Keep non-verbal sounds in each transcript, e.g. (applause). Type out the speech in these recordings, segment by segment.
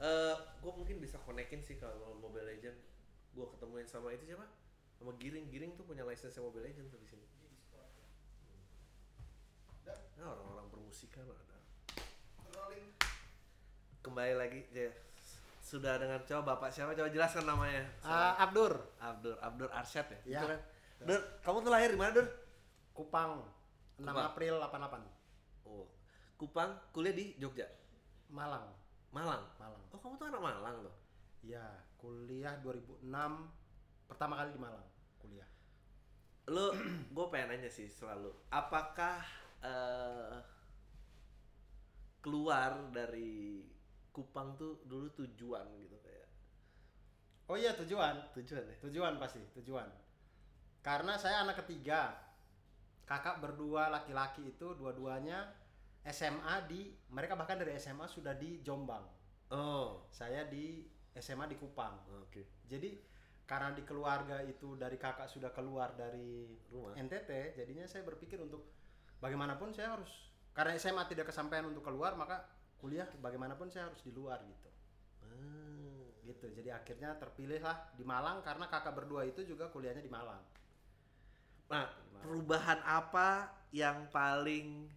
Eh, gue mungkin bisa konekin sih kalau Mobile Legend. Gue ketemuin sama itu siapa? Sama Giring. Giring tuh punya license Mobile Legend tuh di sini. Nah, orang-orang bermusika lah ada. Kembali lagi ya. Sudah dengan coba Bapak siapa? Coba jelaskan namanya. Ah, Abdur, Abdur, Abdur Arsyad ya? Iya. Gitu kan? Dur, kamu tuh lahir di mana, Dur? Kupang, 6 Kupang. April 88. Oh. Kupang, kuliah di Jogja. Malang, Malang. Malang. Oh, kamu tuh anak Malang loh. Ya, kuliah 2006 pertama kali di Malang kuliah. Lu (clears throat) gue pengen nanya sih selalu, apakah eh, keluar dari Kupang tuh dulu tujuan gitu kayak Oh iya tujuan, tujuan ya? tujuan pasti, tujuan. Karena saya anak ketiga. Kakak berdua laki-laki itu dua-duanya SMA di mereka bahkan dari SMA sudah di Jombang. Oh, Saya di SMA di Kupang. oke. Jadi karena di keluarga itu dari kakak sudah keluar dari Rumah. NTT, jadinya saya berpikir untuk bagaimanapun saya harus karena SMA tidak kesampaian untuk keluar, maka kuliah bagaimanapun saya harus di luar gitu. Ah. Gitu. Jadi akhirnya terpilihlah di Malang karena kakak berdua itu juga kuliahnya di Malang. Nah, perubahan apa yang paling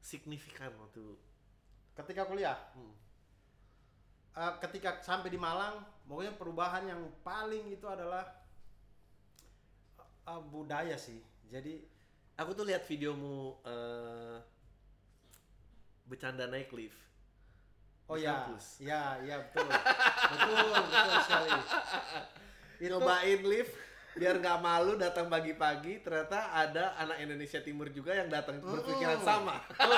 signifikan waktu Ketika kuliah, hmm. eh, ketika sampai di Malang, pokoknya perubahan yang paling itu adalah eh, budaya sih. Jadi Aku tuh lihat videomu eh bercanda naik lift. Oh ya, kampus. ya, ya betul, betul, betul sekali. (laughs) Nyobain lift biar nggak malu datang pagi-pagi ternyata ada anak Indonesia Timur juga yang datang berpikiran Mm. sama. betul.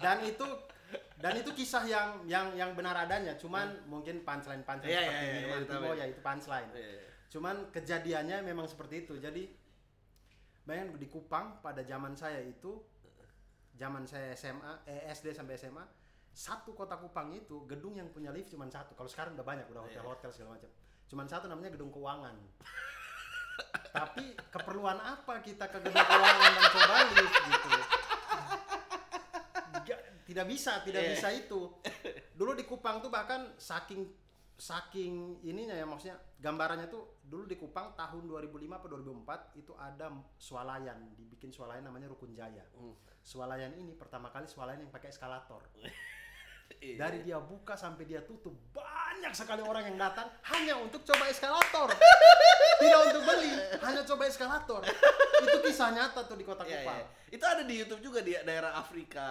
dan itu dan itu kisah yang yang yang benar adanya, cuman mungkin punchline punchline seperti iya, iya, tahu, Timo, iya. ya itu punchline. Cuman kejadiannya memang seperti itu. Jadi bayangin di Kupang pada zaman saya itu zaman saya SMA, eh, SD sampai SMA, satu kota Kupang itu gedung yang punya lift cuma satu. Kalau sekarang udah banyak, udah Iya. hotel-hotel segala macam. Cuman satu namanya gedung keuangan. (laughs) Tapi keperluan apa kita ke gedung keuangan dan lift gitu? Tidak bisa, tidak Iya. bisa itu. Dulu di Kupang tuh bahkan saking saking ininya ya maksudnya gambarannya tuh dulu di Kupang tahun 2005 atau 2004 itu ada swalayan dibikin swalayan namanya Rukun Jaya. Hmm. Swalayan ini pertama kali swalayan yang pakai eskalator. (laughs) Iya. Dari dia buka sampai dia tutup banyak sekali orang yang datang hanya untuk coba eskalator. (laughs) Tidak untuk beli, hanya coba eskalator. Itu kisah nyata tuh di kota Iya, Kupang. iya. Itu ada di YouTube juga di daerah Afrika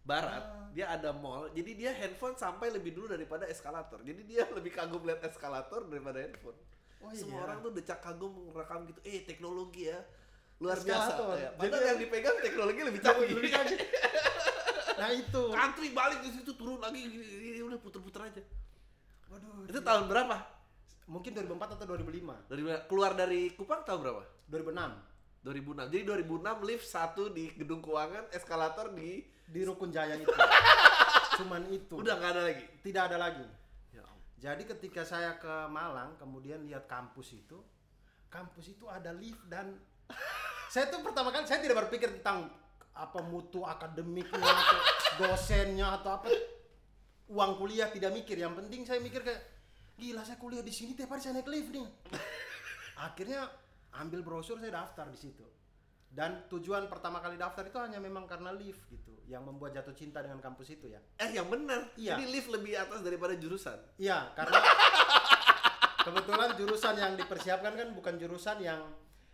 Barat. Ah. Dia ada mall. Jadi dia handphone sampai lebih dulu daripada eskalator. Jadi dia lebih kagum lihat eskalator daripada handphone. Oh, Semua iya. orang tuh decak kagum rekam gitu. Eh teknologi ya luar Eskalator. biasa. Ya. Jadi- yang dipegang teknologi lebih canggih. Lebih canggih. Nah itu. Antri balik di situ turun lagi gini, gini, udah puter-puter aja. Waduh. Itu tahun berapa? Mungkin 2004 atau 2005. Dari keluar dari Kupang tahun berapa? 2006 2006. Jadi 2006 lift satu di gedung keuangan, eskalator di di Rukun Jaya itu. (laughs) Cuman itu. udah nggak ada lagi. Tidak ada lagi. Ya. Jadi ketika saya ke Malang, kemudian lihat kampus itu, kampus itu ada lift dan (laughs) saya tuh pertama kali saya tidak berpikir tentang apa mutu akademiknya atau dosennya atau apa uang kuliah tidak mikir. Yang penting saya mikir kayak gila saya kuliah di sini tiap hari saya naik lift nih. Akhirnya ambil brosur saya daftar di situ. Dan tujuan pertama kali daftar itu hanya memang karena lift gitu, yang membuat jatuh cinta dengan kampus itu ya. Eh yang benar. Iya. Jadi lift lebih atas daripada jurusan. Iya, karena (laughs) kebetulan jurusan yang dipersiapkan kan bukan jurusan yang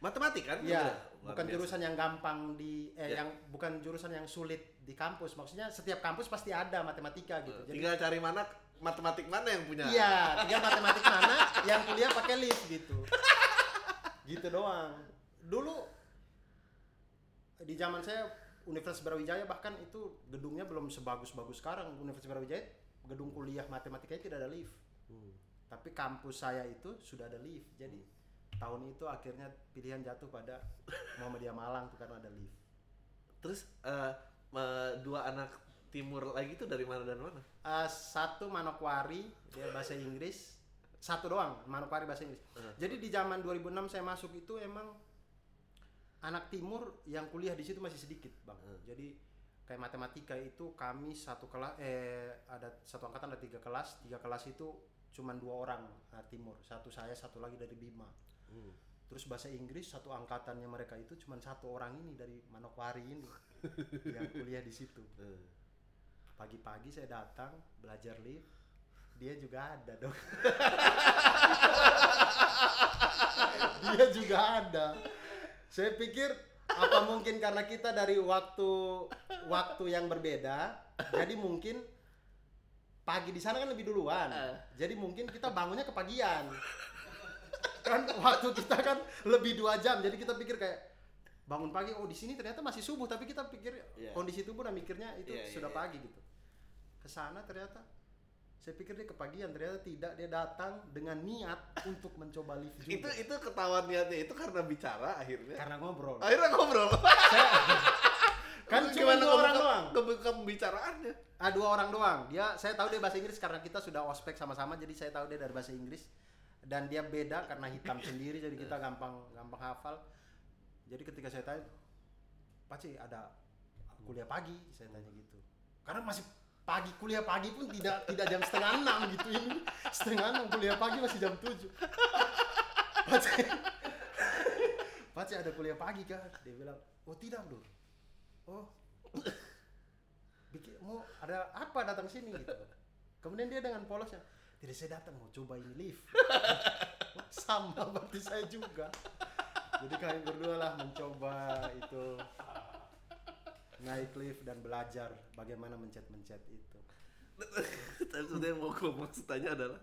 Matematik kan? ya, Udah, luar bukan biasa. jurusan yang gampang di eh Ya. yang bukan jurusan yang sulit di kampus. Maksudnya setiap kampus pasti ada matematika gitu. Jadi Tinggal cari mana matematik mana yang punya. iya, tinggal matematik mana yang kuliah pakai lift gitu. (laughs) gitu doang. Dulu di zaman saya Universitas Brawijaya bahkan itu gedungnya belum sebagus-bagus sekarang. Universitas Brawijaya gedung kuliah matematikanya tidak ada lift. Hmm. Tapi kampus saya itu sudah ada lift. Jadi tahun itu akhirnya pilihan jatuh pada Muhammadiyah Malang tuh karena ada lift. Terus eh, me- dua anak timur lagi tuh dari mana dan mana? Eh, satu Manokwari dia bahasa Inggris. Satu doang Manokwari bahasa Inggris. Uh. Jadi di zaman 2006 saya masuk itu emang anak timur yang kuliah di situ masih sedikit, Bang. Hmm. Jadi kayak matematika itu kami satu kelas eh ada satu angkatan ada tiga kelas tiga kelas itu cuman dua orang nah, timur satu saya satu lagi dari Bima Hmm. terus bahasa Inggris satu angkatannya mereka itu cuman satu orang ini dari Manokwari ini (laughs) yang kuliah di situ Hmm. pagi-pagi saya datang belajar lift dia juga ada dong (laughs) dia juga ada saya pikir apa mungkin karena kita dari waktu waktu yang berbeda jadi mungkin pagi di sana kan lebih duluan Eh. jadi mungkin kita bangunnya kepagian kan (laughs) waktu kita kan lebih dua jam jadi kita pikir kayak bangun pagi oh di sini ternyata masih subuh tapi kita pikir Iya. kondisi tubuh dan mikirnya itu Iya, iya, sudah iya. pagi gitu ke sana ternyata saya pikir dia kepagian ternyata tidak dia datang dengan niat untuk mencoba lift (laughs) Itu juga itu ketahuan niatnya itu karena bicara akhirnya. karena ngobrol Akhirnya ngobrol. (laughs) kan cuma dua orang ngebuka- doang ngebuka pembicaraannya? ah dua orang doang dia saya tahu dia bahasa Inggris karena kita sudah ospek sama-sama jadi saya tahu dia dari bahasa Inggris dan dia beda karena hitam sendiri jadi kita gampang gampang hafal. Jadi ketika saya tanya Paci ada kuliah pagi? Saya tanya gitu. Karena masih pagi kuliah pagi pun tidak tidak jam setengah enam gitu ini. Setengah enam kuliah pagi masih jam tujuh. Paci Paci ada kuliah pagi kan dia bilang oh tidak bro. Oh. Bikin mau ada apa datang sini? gitu. Kemudian dia dengan polosnya tidak saya datang mau coba ini lift (laughs) sama berarti saya juga jadi kami berdua lah mencoba itu naik lift dan belajar bagaimana mencet-mencet itu Tapi yang mau gue maksud tanya adalah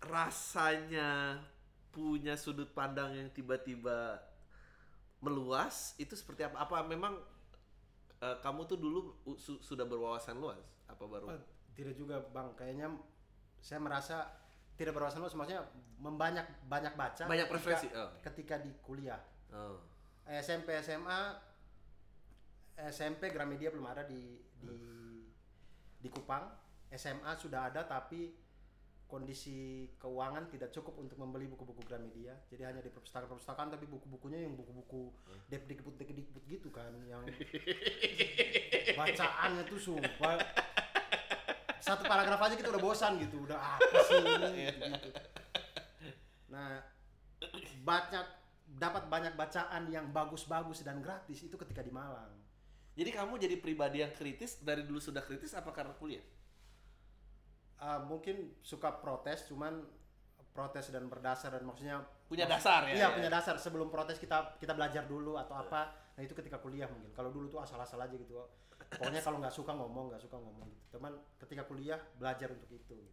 rasanya punya sudut pandang yang tiba-tiba meluas itu seperti apa? Apa memang eh, kamu tuh dulu su- sudah berwawasan luas? Apa baru? Tidak juga bang. Kayaknya saya merasa tidak berwawasan luas maksudnya membanyak banyak baca Banyak ketika- preferensi, oh. ketika di kuliah. Oh. SMP SMA SMP Gramedia belum ada di di di Kupang. SMA sudah ada tapi kondisi keuangan tidak cukup untuk membeli buku-buku Gramedia. Jadi hanya di perpustakaan-perpustakaan tapi buku-bukunya yang buku-buku depdikbud depdikbud gitu kan yang (laughs) bacaannya tuh sumpah satu paragraf aja kita udah bosan gitu udah apa sih ini? (laughs) Gitu, nah banyak dapat banyak bacaan yang bagus-bagus dan gratis itu ketika di Malang. Jadi kamu jadi pribadi yang kritis dari dulu sudah kritis apa karena kuliah? Ah, mungkin suka protes cuman protes dan berdasar dan maksudnya Punya maksud- dasar ya, iya ya. punya dasar. Sebelum protes kita kita belajar dulu atau apa nah itu ketika kuliah mungkin. Kalau dulu tuh asal-asal aja gitu pokoknya kalau nggak suka ngomong nggak suka ngomong gitu teman ketika kuliah belajar untuk itu gitu.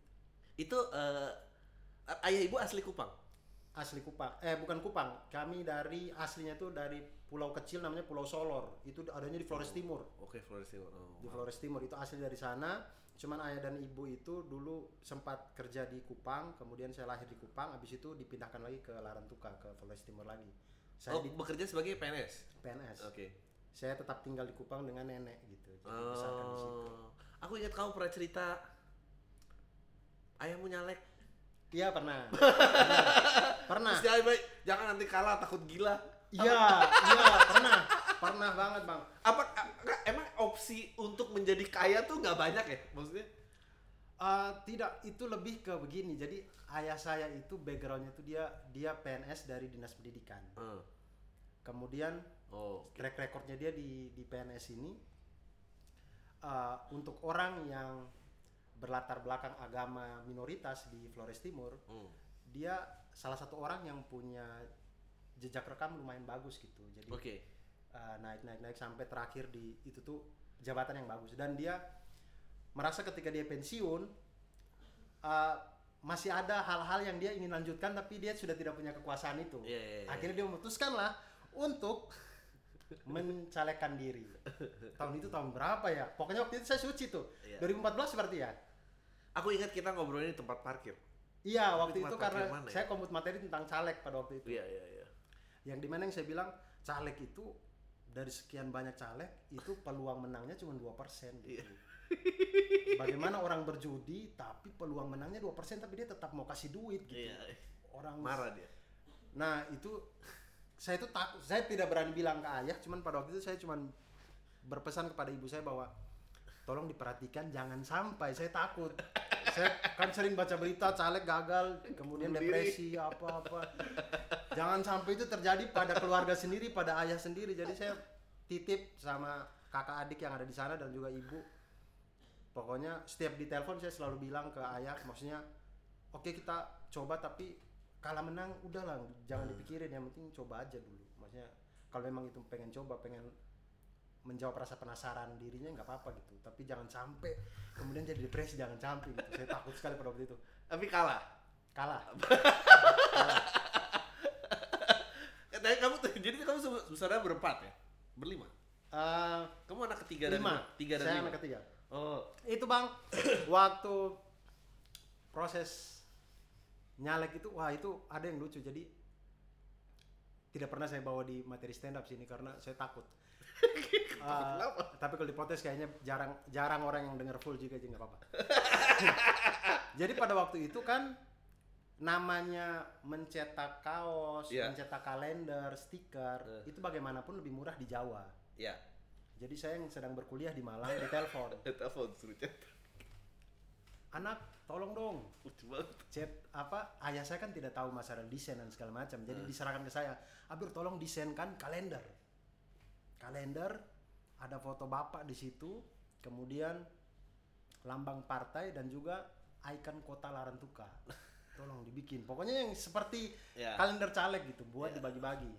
Itu eh, ayah ibu asli Kupang. asli Kupang eh bukan Kupang kami dari aslinya tuh dari pulau kecil namanya Pulau Solor itu adanya di Flores Timur Oke, Flores Timur. Oh, di. Flores Timur itu asli dari sana cuman ayah dan ibu itu dulu sempat kerja di Kupang kemudian saya lahir di Kupang habis itu dipindahkan lagi ke Larantuka ke Flores Timur lagi saya Oh, di bekerja sebagai PNS. PNS Oke. Saya tetap tinggal di Kupang dengan nenek gitu jadi dibesarkan di situ Oh, aku ingat kamu pernah cerita ayahmu nyalek. iya pernah (laughs) pernah, pernah. Terus dia bilang, jangan nanti kalah takut gila. iya iya pernah pernah banget bang Apa emang opsi untuk menjadi kaya tuh nggak banyak ya? Maksudnya? Eh, tidak, itu lebih ke begini. Jadi ayah saya itu backgroundnya itu dia dia PNS dari dinas pendidikan. Eh, Kemudian Oh, track recordnya dia di di PNS ini eh, untuk orang yang berlatar belakang agama minoritas di Flores Timur, hmm. dia salah satu orang yang punya jejak rekam lumayan bagus gitu. Jadi oke. uh, naik naik naik sampai terakhir di itu tuh jabatan yang bagus dan dia merasa ketika dia pensiun uh, masih ada hal-hal yang dia ingin lanjutkan tapi dia sudah tidak punya kekuasaan itu Iya, iya, iya. akhirnya dia memutuskan lah untuk mencalekan diri tahun itu tahun berapa ya pokoknya waktu itu saya suci tuh Iya. 2014 berarti ya Aku ingat kita ngobrolin di tempat parkir. iya waktu itu karena mana ya? saya komut materi tentang caleg pada waktu itu Iya, iya, iya. yang di mana yang saya bilang caleg itu dari sekian banyak caleg itu peluang menangnya cuma 2% gitu. Iya. Bagaimana orang berjudi tapi peluang menangnya 2% tapi dia tetap mau kasih duit gitu. Iya. Orang Marah dia. Nah, itu saya itu takut saya tidak berani bilang ke ayah cuman pada waktu itu saya cuman berpesan kepada ibu saya bahwa tolong diperhatikan jangan sampai saya takut. Saya kan sering baca berita caleg gagal kemudian depresi apa apa jangan sampai itu terjadi pada keluarga sendiri pada ayah sendiri. Jadi saya titip sama kakak adik yang ada di sana dan juga ibu. Pokoknya setiap di telepon saya selalu bilang ke ayah maksudnya oke kita coba tapi kalah menang udahlah jangan dipikirin yang penting coba aja dulu maksudnya kalau memang itu pengen coba pengen menjawab rasa penasaran dirinya nggak apa-apa gitu tapi jangan sampai kemudian jadi depresi jangan sampai gitu saya takut sekali pada waktu itu Tapi kalah. kalah (laughs) Eh, Tadi kamu tuh, jadi kamu sebenarnya berempat ya? Berlima. Eh, Kamu anak ketiga dan lima lima. Tiga dan saya lima. anak ketiga Oh, itu bang waktu proses nyalek itu wah itu ada yang lucu jadi tidak pernah saya bawa di materi stand up sini karena saya takut (laughs) Eh, tapi kalau diprotes kayaknya jarang jarang orang yang dengar full juga jadi nggak apa-apa (laughs) jadi pada waktu itu kan namanya mencetak kaos Iya. mencetak kalender stiker Eh. itu bagaimanapun lebih murah di Jawa ya. jadi saya yang sedang berkuliah di Malang ditelepon (laughs) Telepon suruh chat. Anak tolong dong. Chat apa ayah saya kan tidak tahu masalah desain dan segala macam. Jadi diserahkan ke saya. Abir tolong desainkan kalender. Kalender ada foto bapak di situ. Kemudian lambang partai dan juga ikon kota Larantuka. Tolong dibikin. Pokoknya yang seperti Ya. kalender caleg gitu buat dibagi-bagi.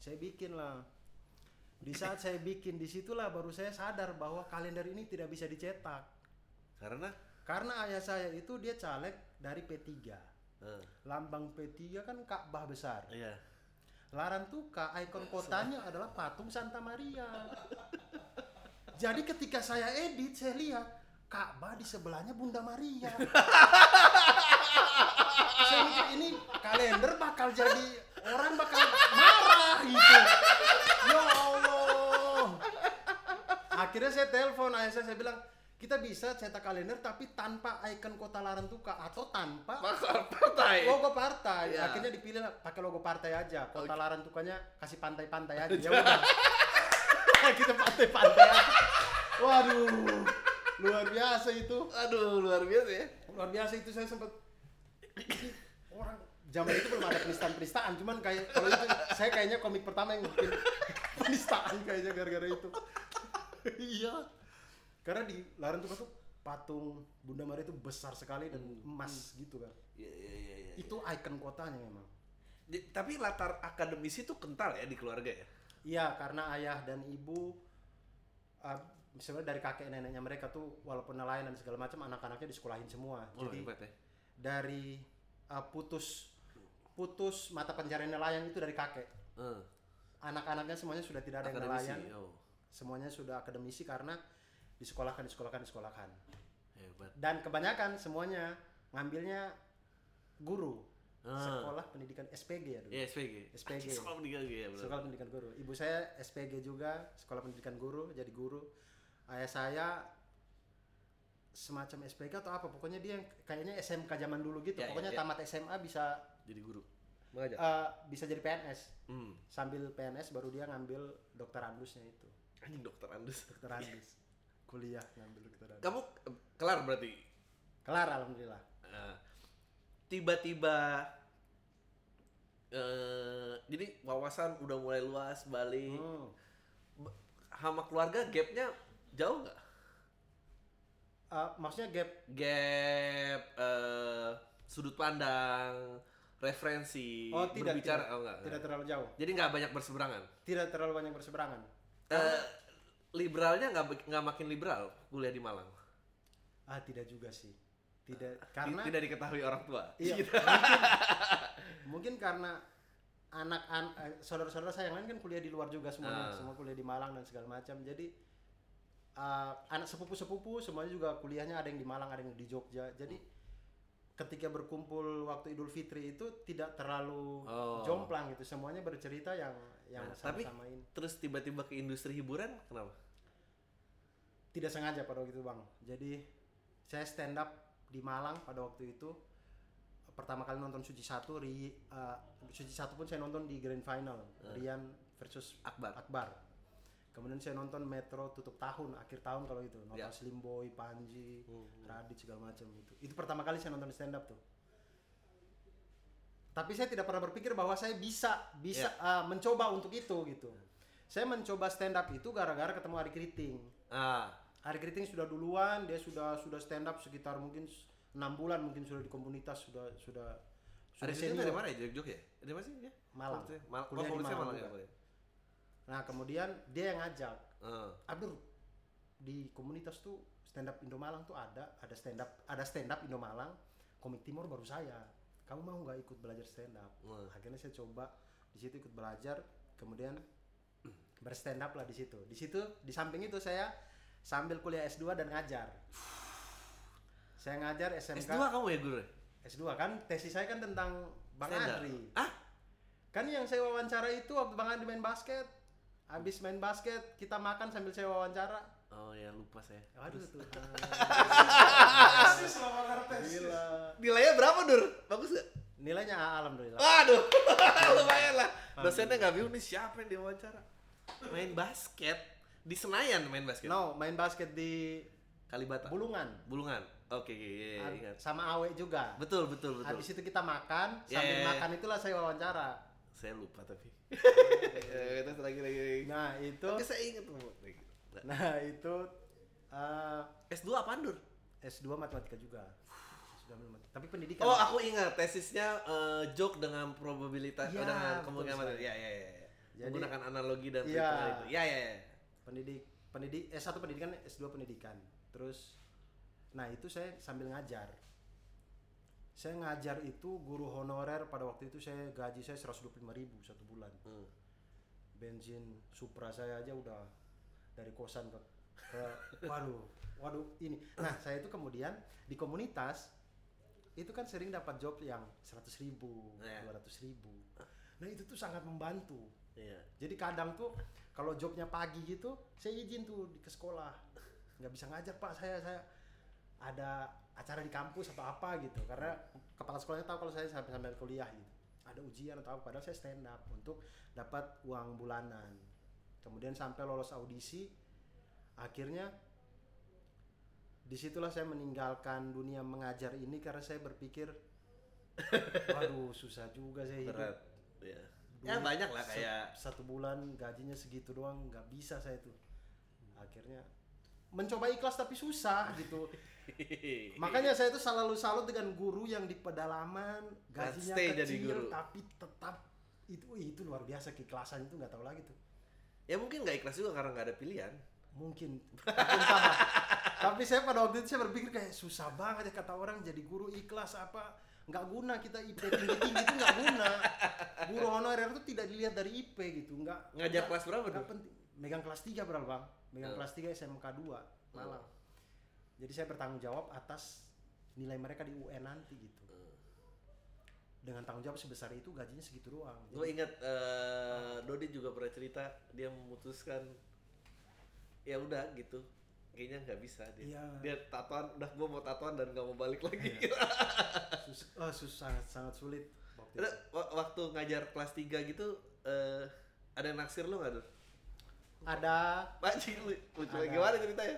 Saya bikin lah. Di saat saya bikin di situlah baru saya sadar bahwa kalender ini tidak bisa dicetak. Karena karena ayah saya itu dia caleg dari P3 eh, lambang P3 kan Ka'bah besar. Iya. Larantuka ikon kotanya adalah patung Santa Maria. Jadi ketika saya edit saya lihat Ka'bah di sebelahnya Bunda Maria. Saya mikir ini kalender bakal jadi orang bakal marah gitu. Ya Allah. Akhirnya saya telepon ayah saya saya bilang kita bisa cetak kalender tapi tanpa ikon kota Larantuka atau tanpa Maka partai. logo partai. Ya. akhirnya dipilih pakai logo partai aja. Kota Larantukanya kasih pantai-pantai aja. (laughs) Ya udah. (laughs) Kita pantai-pantai aja. Waduh luar biasa itu. Aduh, luar biasa ya. luar biasa itu saya sempat orang zaman itu belum ada penistaan-penistaan cuman kayak kalau itu saya kayaknya komik pertama yang bikin (laughs) penistaan kayaknya gara-gara itu. Iya karena di Larantuka tuh patung Bunda Maria itu besar sekali dan emas gitu kan Iya, iya, iya, iya. itu ikon kotanya memang Di- Tapi latar akademis itu kental ya di keluarga ya? Iya, karena ayah dan ibu uh, sebenarnya dari kakek neneknya mereka tuh walaupun nelayan dan segala macam anak-anaknya disekolahin semua. Oh, Jadi hebat ya. dari uh, putus putus mata pencarian nelayan itu dari kakek. Eh, Anak-anaknya semuanya sudah tidak ada yang akademisi. nelayan, Oh, semuanya sudah akademisi karena disekolahkan, disekolahkan, disekolahkan. hebat. Dan kebanyakan semuanya ngambilnya guru. Ah. Sekolah pendidikan SPG ya dulu. Iya, SPG. SPG. (laughs) Sekolah pendidikan ya, benar. Sekolah Pendidikan Guru. Ibu saya SPG juga, Sekolah Pendidikan Guru, jadi guru. Ayah saya semacam SPG atau apa, pokoknya dia yang kayaknya SMK zaman dulu gitu. Ya, ya, pokoknya ya. tamat SMA bisa Jadi guru. Mengajar. eh, bisa jadi PNS. Hmm. Sambil PNS baru dia ngambil dokter andusnya itu. Anjing dokter Andus. Dokter andus. (laughs) Kuliah ngambil dokter andus. Kamu eh, kelar berarti. Kelar alhamdulillah. Nah, tiba-tiba eh jadi wawasan udah mulai luas balik Hmm. Sama keluarga gapnya jauh nggak Eh, maksudnya gap gap eh sudut pandang referensi Oh, tidak, berbicara tidak. oh enggak, tidak terlalu jauh. jadi nggak banyak berseberangan Tidak terlalu banyak berseberangan. Eh, liberalnya nggak nggak makin liberal kuliah di Malang Ah, tidak juga sih. Tidak Ti- karena tidak diketahui orang tua Iya, Gitu. mungkin, (laughs) mungkin karena anak an, eh, saudara-saudara saya yang lain kan kuliah di luar juga semuanya, Ah. semua kuliah di Malang dan segala macam. Jadi eh, anak sepupu-sepupu semuanya juga kuliahnya ada yang di Malang, ada yang di Jogja. Jadi ketika berkumpul waktu Idul Fitri itu tidak terlalu Oh. jomplang gitu. Semuanya bercerita yang yang Nah, tapi- sama-samain. terus tiba-tiba ke industri hiburan kenapa Tidak sengaja pada waktu itu, Bang. Jadi saya stand up di Malang pada waktu itu pertama kali nonton Suci satu ri eh, Suci satu pun saya nonton di grand final Rian versus Akbar Akbar kemudian saya nonton Metro tutup tahun akhir tahun kalau itu nonton Ya. Slim Boy Panji Hmm. Radit segala macam itu itu pertama kali saya nonton stand up tuh tapi saya tidak pernah berpikir bahwa saya bisa bisa Ya. ah, mencoba untuk itu gitu saya mencoba stand up itu gara-gara ketemu Ari Kriting Ah, Ari Kriting sudah duluan dia sudah sudah stand up sekitar mungkin enam bulan mungkin sudah di komunitas sudah sudah sini senior. dari mana ya? Jogja Jogja ya? Dari mana sih dia? Malang. Maksudnya, Mal Kuliah di oh, kuliahnya Malang Malang ya. Nah kemudian dia yang ngajak, Ah. Abdur di komunitas tuh stand up Indo Malang tuh ada, ada stand up, ada stand up Indo Malang, komik Timur baru saya. Kamu mau nggak ikut belajar stand up? Wah. Akhirnya saya coba di situ ikut belajar, kemudian (clears throat) berstand up lah di situ. Di situ di samping itu saya sambil kuliah S2 dan ngajar. Saya ngajar SMK S2 kamu ya guru? S2 kan tesis saya kan tentang Bang Stand up. Adri. Ah, Kan yang saya wawancara itu waktu Bang Andi main basket. Habis main basket, kita makan sambil saya wawancara. Oh ya lupa saya. Aduh tuh. Tesis lah bakar tesis. Gila. Nilainya berapa, Dur? Bagus gak? Nilainya A, alhamdulillah. Waduh, (laughs) (laughs) lumayan lah. Dosennya nggak bingung nih siapa yang diwawancara. Main basket di Senayan main basket. No, main basket di Kalibata. Bulungan. Bulungan. Oke, iya, iya, Hab- ingat. Sama Awe juga. Betul, betul, betul. Habis itu kita makan, Ya, sambil ya, ya. makan itulah saya wawancara. Saya lupa tapi. (laughs) Terus. Nah, itu Oke, saya ingat tuh. Nah itu eh, S2 apaan, Dur? S2 matematika juga. Tapi pendidikan. Oh, aku ingat tesisnya eh, joke dengan probabilitas Iya, dengan betul kemungkinan matematika. Iya, iya, iya. Jadi- Menggunakan analogi dan perhitungan itu. Iya, iya, iya. pendidik pendidik S1 pendidikan S2 pendidikan terus nah itu saya sambil ngajar saya ngajar itu guru honorer pada waktu itu saya gaji saya 125 ribu satu bulan Hmm. bensin Supra saya aja udah dari kosan ke, ke waduh waduh ini nah saya itu kemudian di komunitas itu kan sering dapat job yang 100 ribu Iya. 200 ribu nah itu tuh sangat membantu Iya. jadi kadang tuh kalau jobnya pagi gitu, saya izin tuh di- ke sekolah. Nggak bisa ngajar pak, saya saya ada acara di kampus atau apa gitu. Karena kepala sekolahnya tahu kalau saya sampai sampai kuliah gitu. Ada ujian atau apa, padahal saya stand up untuk dapat uang bulanan. Kemudian sampai lolos audisi, akhirnya di situlah saya meninggalkan dunia mengajar ini karena saya berpikir, (laughs) waduh susah juga saya hidup Berat. Ya Duit banyak lah kayak satu bulan gajinya segitu doang nggak bisa saya tuh akhirnya mencoba ikhlas tapi susah gitu (laughs) makanya saya tuh selalu salut dengan guru yang di pedalaman gajinya jadi kecil guru. tapi tetap itu itu luar biasa keikhlasan itu nggak tahu lagi tuh ya mungkin nggak ikhlas juga karena nggak ada pilihan. mungkin. (laughs) Tapi saya pada waktu itu saya berpikir kayak susah banget ya kata orang jadi guru ikhlas apa nggak guna kita IP tinggi tinggi itu nggak guna. Guru honorer itu tidak dilihat dari IP gitu nggak Ngajar kelas berapa, Dul? penting. Megang kelas 3 berapa bang? Megang Oh. kelas 3 SMK 2 Malang jadi saya bertanggung jawab atas nilai mereka di UN nanti gitu dengan tanggung jawab sebesar itu gajinya segitu doang Gue ingat eh, Dodi juga pernah cerita dia memutuskan ya udah gitu kayaknya nggak bisa dia. Iya. Dia tatoan udah gue mau tatoan dan nggak mau balik lagi. (laughs) sus- oh, sus- sangat sangat sulit waktu itu. waktu ngajar kelas 3 gitu eh ada yang naksir lu nggak tuh? ada Pak lucu gimana ceritanya?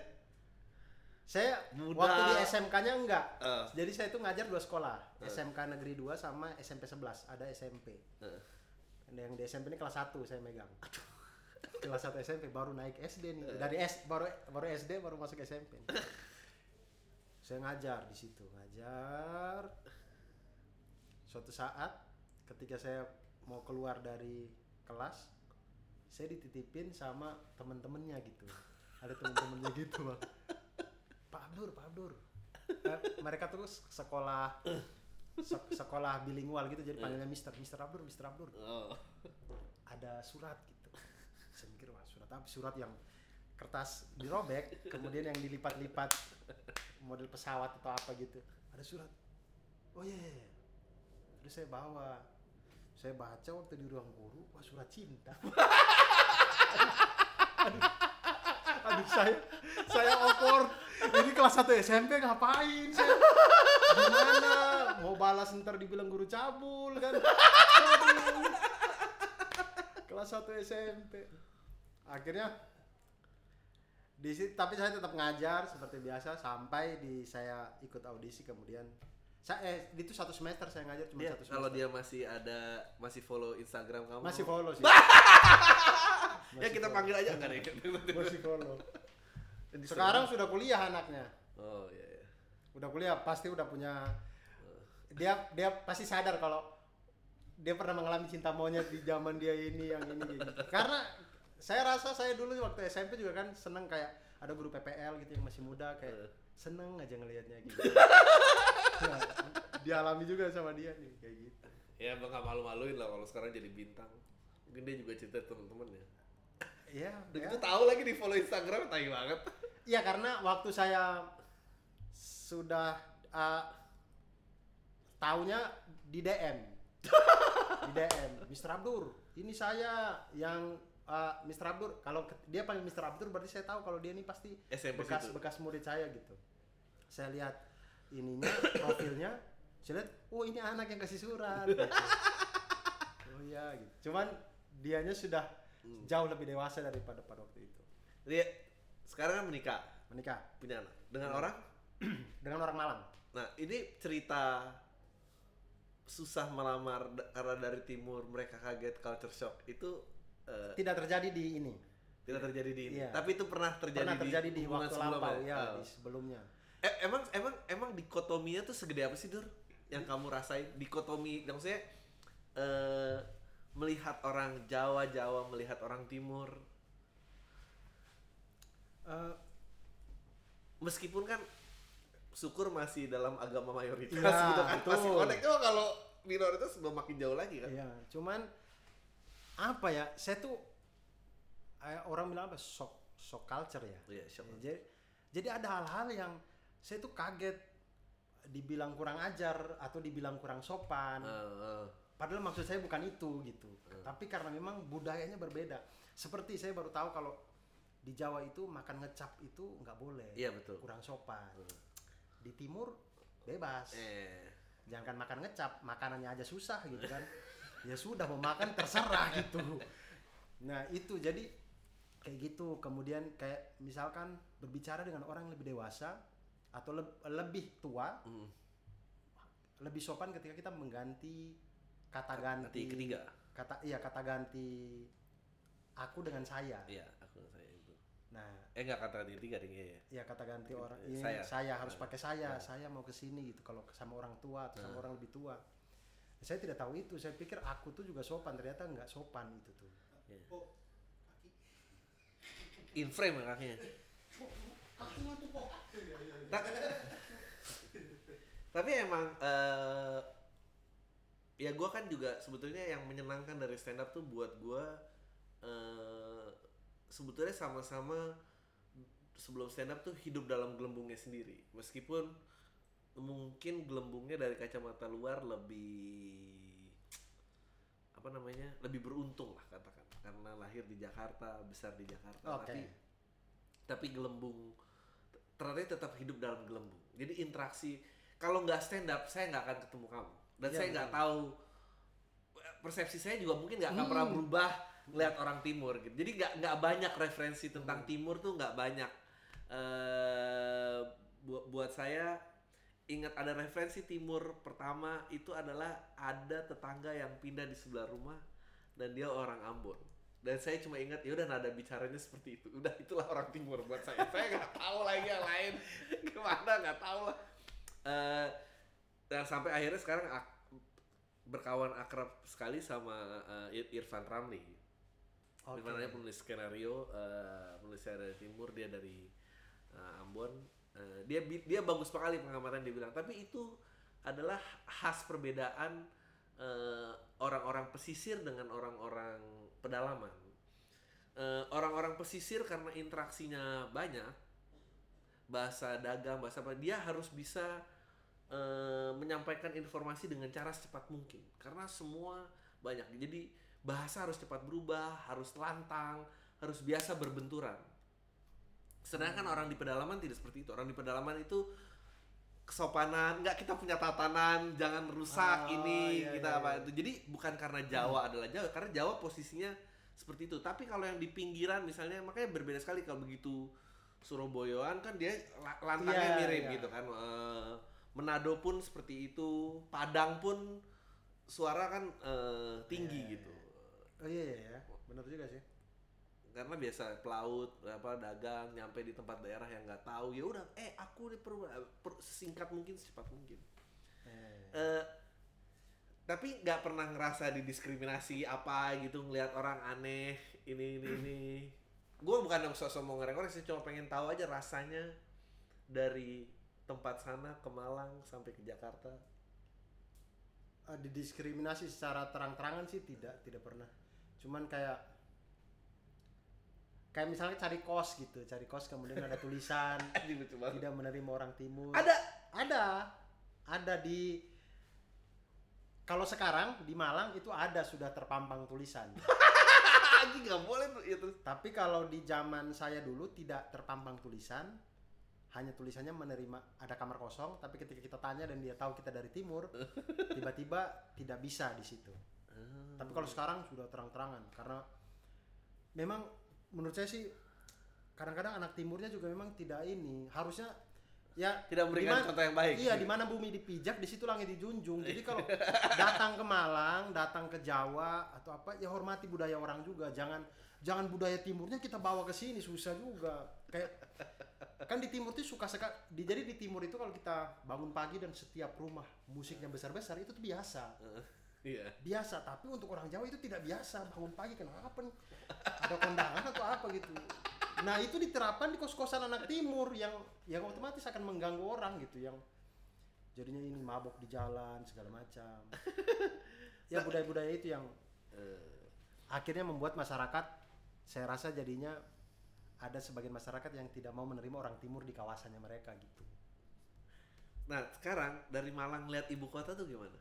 Saya Muda. waktu di SMK-nya enggak Eh. jadi saya itu ngajar dua sekolah Eh. SMK Negeri 2 sama SMP 11 ada SMP Eh. yang di SMP ini kelas 1 saya megang (laughs) kelas 1 SMP baru naik SD nih Eh. dari S baru baru SD baru masuk SMP nih. (laughs) saya ngajar di situ ngajar suatu saat ketika saya mau keluar dari kelas saya dititipin sama temen-temennya gitu ada temen-temennya gitu bang Pak Abdur Pak Abdur. Eh, mereka terus sekolah se- sekolah bilingual gitu jadi panggilnya Mister Mister Abdur Mister Abdur. Oh. ada surat gitu. Saya mikir wah surat apa? Surat yang kertas dirobek kemudian yang dilipat-lipat model pesawat atau apa gitu. Ada surat. Oh iya iya, iya. terus saya bawa. Saya baca waktu di ruang guru wah surat cinta. (laughs) Aduh, aduh saya saya awkward ini kelas 1 SMP ngapain saya gimana? Mau balas ntar dibilang guru cabul kan? Kelas 1 SMP akhirnya di tapi saya tetap ngajar seperti biasa sampai di saya ikut audisi kemudian saya eh itu satu semester saya ngajar cuma Dia, satu semester kalau dia masih ada masih follow Instagram kamu masih follow sih (laughs) ya Masih kita follow. panggil aja enggak deh (laughs) masih follow sekarang sudah kuliah anaknya oh iya, iya. udah kuliah pasti udah punya dia dia pasti sadar kalau dia pernah mengalami cinta monyet di zaman dia ini yang ini gitu. karena saya rasa saya dulu waktu SMP juga kan seneng kayak ada guru PPL gitu yang masih muda kayak Eh. seneng aja ngelihatnya gitu (laughs) (laughs) dialami juga sama dia nih kayak gitu ya nggak malu-maluin lah kalau sekarang jadi bintang mungkin dia juga cerita temen-temen ya Iya, udah ya. gitu tahu lagi di follow Instagram tai banget Iya karena waktu saya sudah uh, taunya di DM, di DM, Mr. Abdur, ini saya yang uh, Mr. Abdur. Kalau dia panggil Mr. Abdur berarti saya tahu kalau dia ini pasti SMP bekas situ. bekas murid saya gitu. Saya lihat ininya (coughs) profilnya, saya lihat, oh ini anak yang kasih surat. gitu. (laughs) Oh iya gitu. Cuman dianya sudah Hmm. jauh lebih dewasa daripada pada waktu itu. dia sekarang kan menikah Menikah punya anak dengan orang (coughs) dengan orang Malang. nah ini cerita susah melamar karena dari timur mereka kaget culture shock itu eh, tidak terjadi di ini tidak terjadi di ini Iya. tapi itu pernah terjadi pernah terjadi di, hubungan waktu lampau ya Oh. di sebelumnya Eh, emang emang emang dikotominya tuh segede apa sih Dur? Yang kamu rasain dikotomi, maksudnya eh melihat orang Jawa Jawa melihat orang Timur, Eh, meskipun kan syukur masih dalam agama mayoritas Iya, gitu kan betul. masih connect Cuma kalau minoritas sudah makin jauh lagi kan. iya cuman apa ya saya tuh eh, orang bilang apa shock shock culture ya Iya, shock. jadi jadi ada hal-hal yang saya tuh kaget. Dibilang kurang ajar atau dibilang kurang sopan. Eh, eh. padahal maksud saya bukan itu gitu. Tapi karena memang budayanya berbeda. Seperti saya baru tahu kalau di Jawa itu makan ngecap itu nggak boleh. Iya betul. kurang sopan. Di timur bebas. Eh, jangan makan ngecap makanannya aja susah gitu kan. (laughs) Ya sudah mau makan terserah (laughs) gitu. Nah itu. Jadi kayak gitu. Kemudian kayak misalkan berbicara dengan orang yang lebih dewasa atau leb- lebih tua mm. lebih sopan ketika kita mengganti kata Nanti ganti ketiga. kata iya kata ganti aku dengan saya Iya, aku saya itu. nah Eh enggak kata di tiga ding ya. ya kata ganti orang ini saya. saya, harus Eh, pakai saya eh. saya mau ke sini gitu kalau sama orang tua atau sama Eh. orang lebih tua saya tidak tahu itu saya pikir aku tuh juga sopan ternyata nggak sopan itu tuh In frame ya kakinya. Ta- Tapi emang eh ya gue kan juga sebetulnya yang menyenangkan dari stand up tuh buat gue eh sebetulnya sama-sama sebelum stand up tuh hidup dalam gelembungnya sendiri meskipun mungkin gelembungnya dari kacamata luar lebih apa namanya lebih beruntung lah katakan karena lahir di Jakarta besar di Jakarta Oke. tapi tapi gelembung ternyata tetap hidup dalam gelembung. Jadi interaksi kalau nggak stand up saya nggak akan ketemu kamu. Dan Iya, saya nggak tahu persepsi saya juga mungkin nggak akan pernah Hmm. berubah ngeliat orang timur gitu. Jadi nggak nggak banyak referensi tentang Hmm. timur tuh nggak banyak. Eh buat buat saya ingat ada referensi timur pertama itu adalah ada tetangga yang pindah di sebelah rumah dan dia orang Ambon dan saya cuma ingat ya udah nada bicaranya seperti itu. Udah itulah orang timur buat saya. (laughs) Saya nggak tahu lagi yang lain. Ke mana nggak tahu lah. Eh, dan sampai akhirnya sekarang ak- berkawan akrab sekali sama Ir- Irfan Ramli. Oke. di mana dia penulis skenario eh, penulis dari timur. Dia dari eh, Ambon. Eh, dia dia bagus sekali pengamatan dia bilang. Tapi itu adalah khas perbedaan orang-orang pesisir dengan orang-orang pedalaman. Eh, orang-orang pesisir karena interaksinya banyak bahasa dagang bahasa apa dia harus bisa eh, menyampaikan informasi dengan cara secepat mungkin. Karena semua banyak. Jadi bahasa harus cepat berubah harus lantang harus biasa berbenturan. Sedangkan orang di pedalaman tidak seperti itu. Orang di pedalaman itu kesopanan nggak kita punya tatanan jangan rusak Ah, ini iya, kita iya, apa iya. itu jadi bukan karena Jawa adalah Jawa karena Jawa posisinya seperti itu tapi kalau yang di pinggiran misalnya makanya berbeda sekali kalau begitu Surabaya kan dia la- lantangnya Iya, mirip iya. gitu kan. Eh, Manado pun seperti itu, Padang pun suara kan eh, tinggi Iya, gitu. Oh iya iya ya, benar juga sih. Karena biasa pelaut, apa dagang, nyampe di tempat daerah yang nggak tahu, ya udah, eh aku di per, per- singkat mungkin, secepat mungkin. Eh, Eh, tapi nggak pernah ngerasa didiskriminasi apa gitu ngelihat orang aneh ini ini ini (clears throat) gue bukan yang sosok mau ngorek-ngorek sih cuma pengen tahu aja rasanya dari tempat sana ke Malang sampai ke Jakarta eh, didiskriminasi secara terang-terangan sih tidak, tidak pernah. Cuman kayak kayak misalnya cari kos gitu, cari kos kemudian ada tulisan (laughs) tidak menerima orang timur. ada Ada. Ada di kalau sekarang di Malang itu ada sudah terpampang tulisan. (laughs) anjing nggak boleh tuh ya terus Tapi kalau di zaman saya dulu tidak terpampang tulisan, hanya tulisannya menerima ada kamar kosong, tapi ketika kita tanya dan dia tahu kita dari timur, (laughs) tiba-tiba tidak bisa di situ. Tapi kalau sekarang sudah terang-terangan karena memang menurut saya sih kadang-kadang anak timurnya juga memang tidak ini harusnya ya tidak memberikan dimana- contoh yang baik Iya, di mana bumi dipijak, di situ langit dijunjung. Jadi (laughs) kalau datang ke Malang, datang ke Jawa atau apa, ya hormati budaya orang juga. Jangan jangan budaya timurnya kita bawa ke sini susah juga. Kayak kan di timur itu suka sekali. Di, jadi di timur itu kalau kita bangun pagi dan setiap rumah musiknya besar-besar itu tuh biasa. Iya Biasa, tapi untuk orang Jawa itu tidak biasa. Bangun pagi kenapa nih? Ada kondangan atau apa gitu. Nah, itu diterapkan di kos-kosan anak timur yang yang otomatis akan mengganggu orang gitu yang jadinya ini mabok di jalan segala macam. (laughs) ya budaya-budaya itu yang Eh, akhirnya membuat masyarakat saya rasa jadinya ada sebagian masyarakat yang tidak mau menerima orang timur di kawasannya mereka gitu. nah sekarang dari Malang lihat ibu kota tuh gimana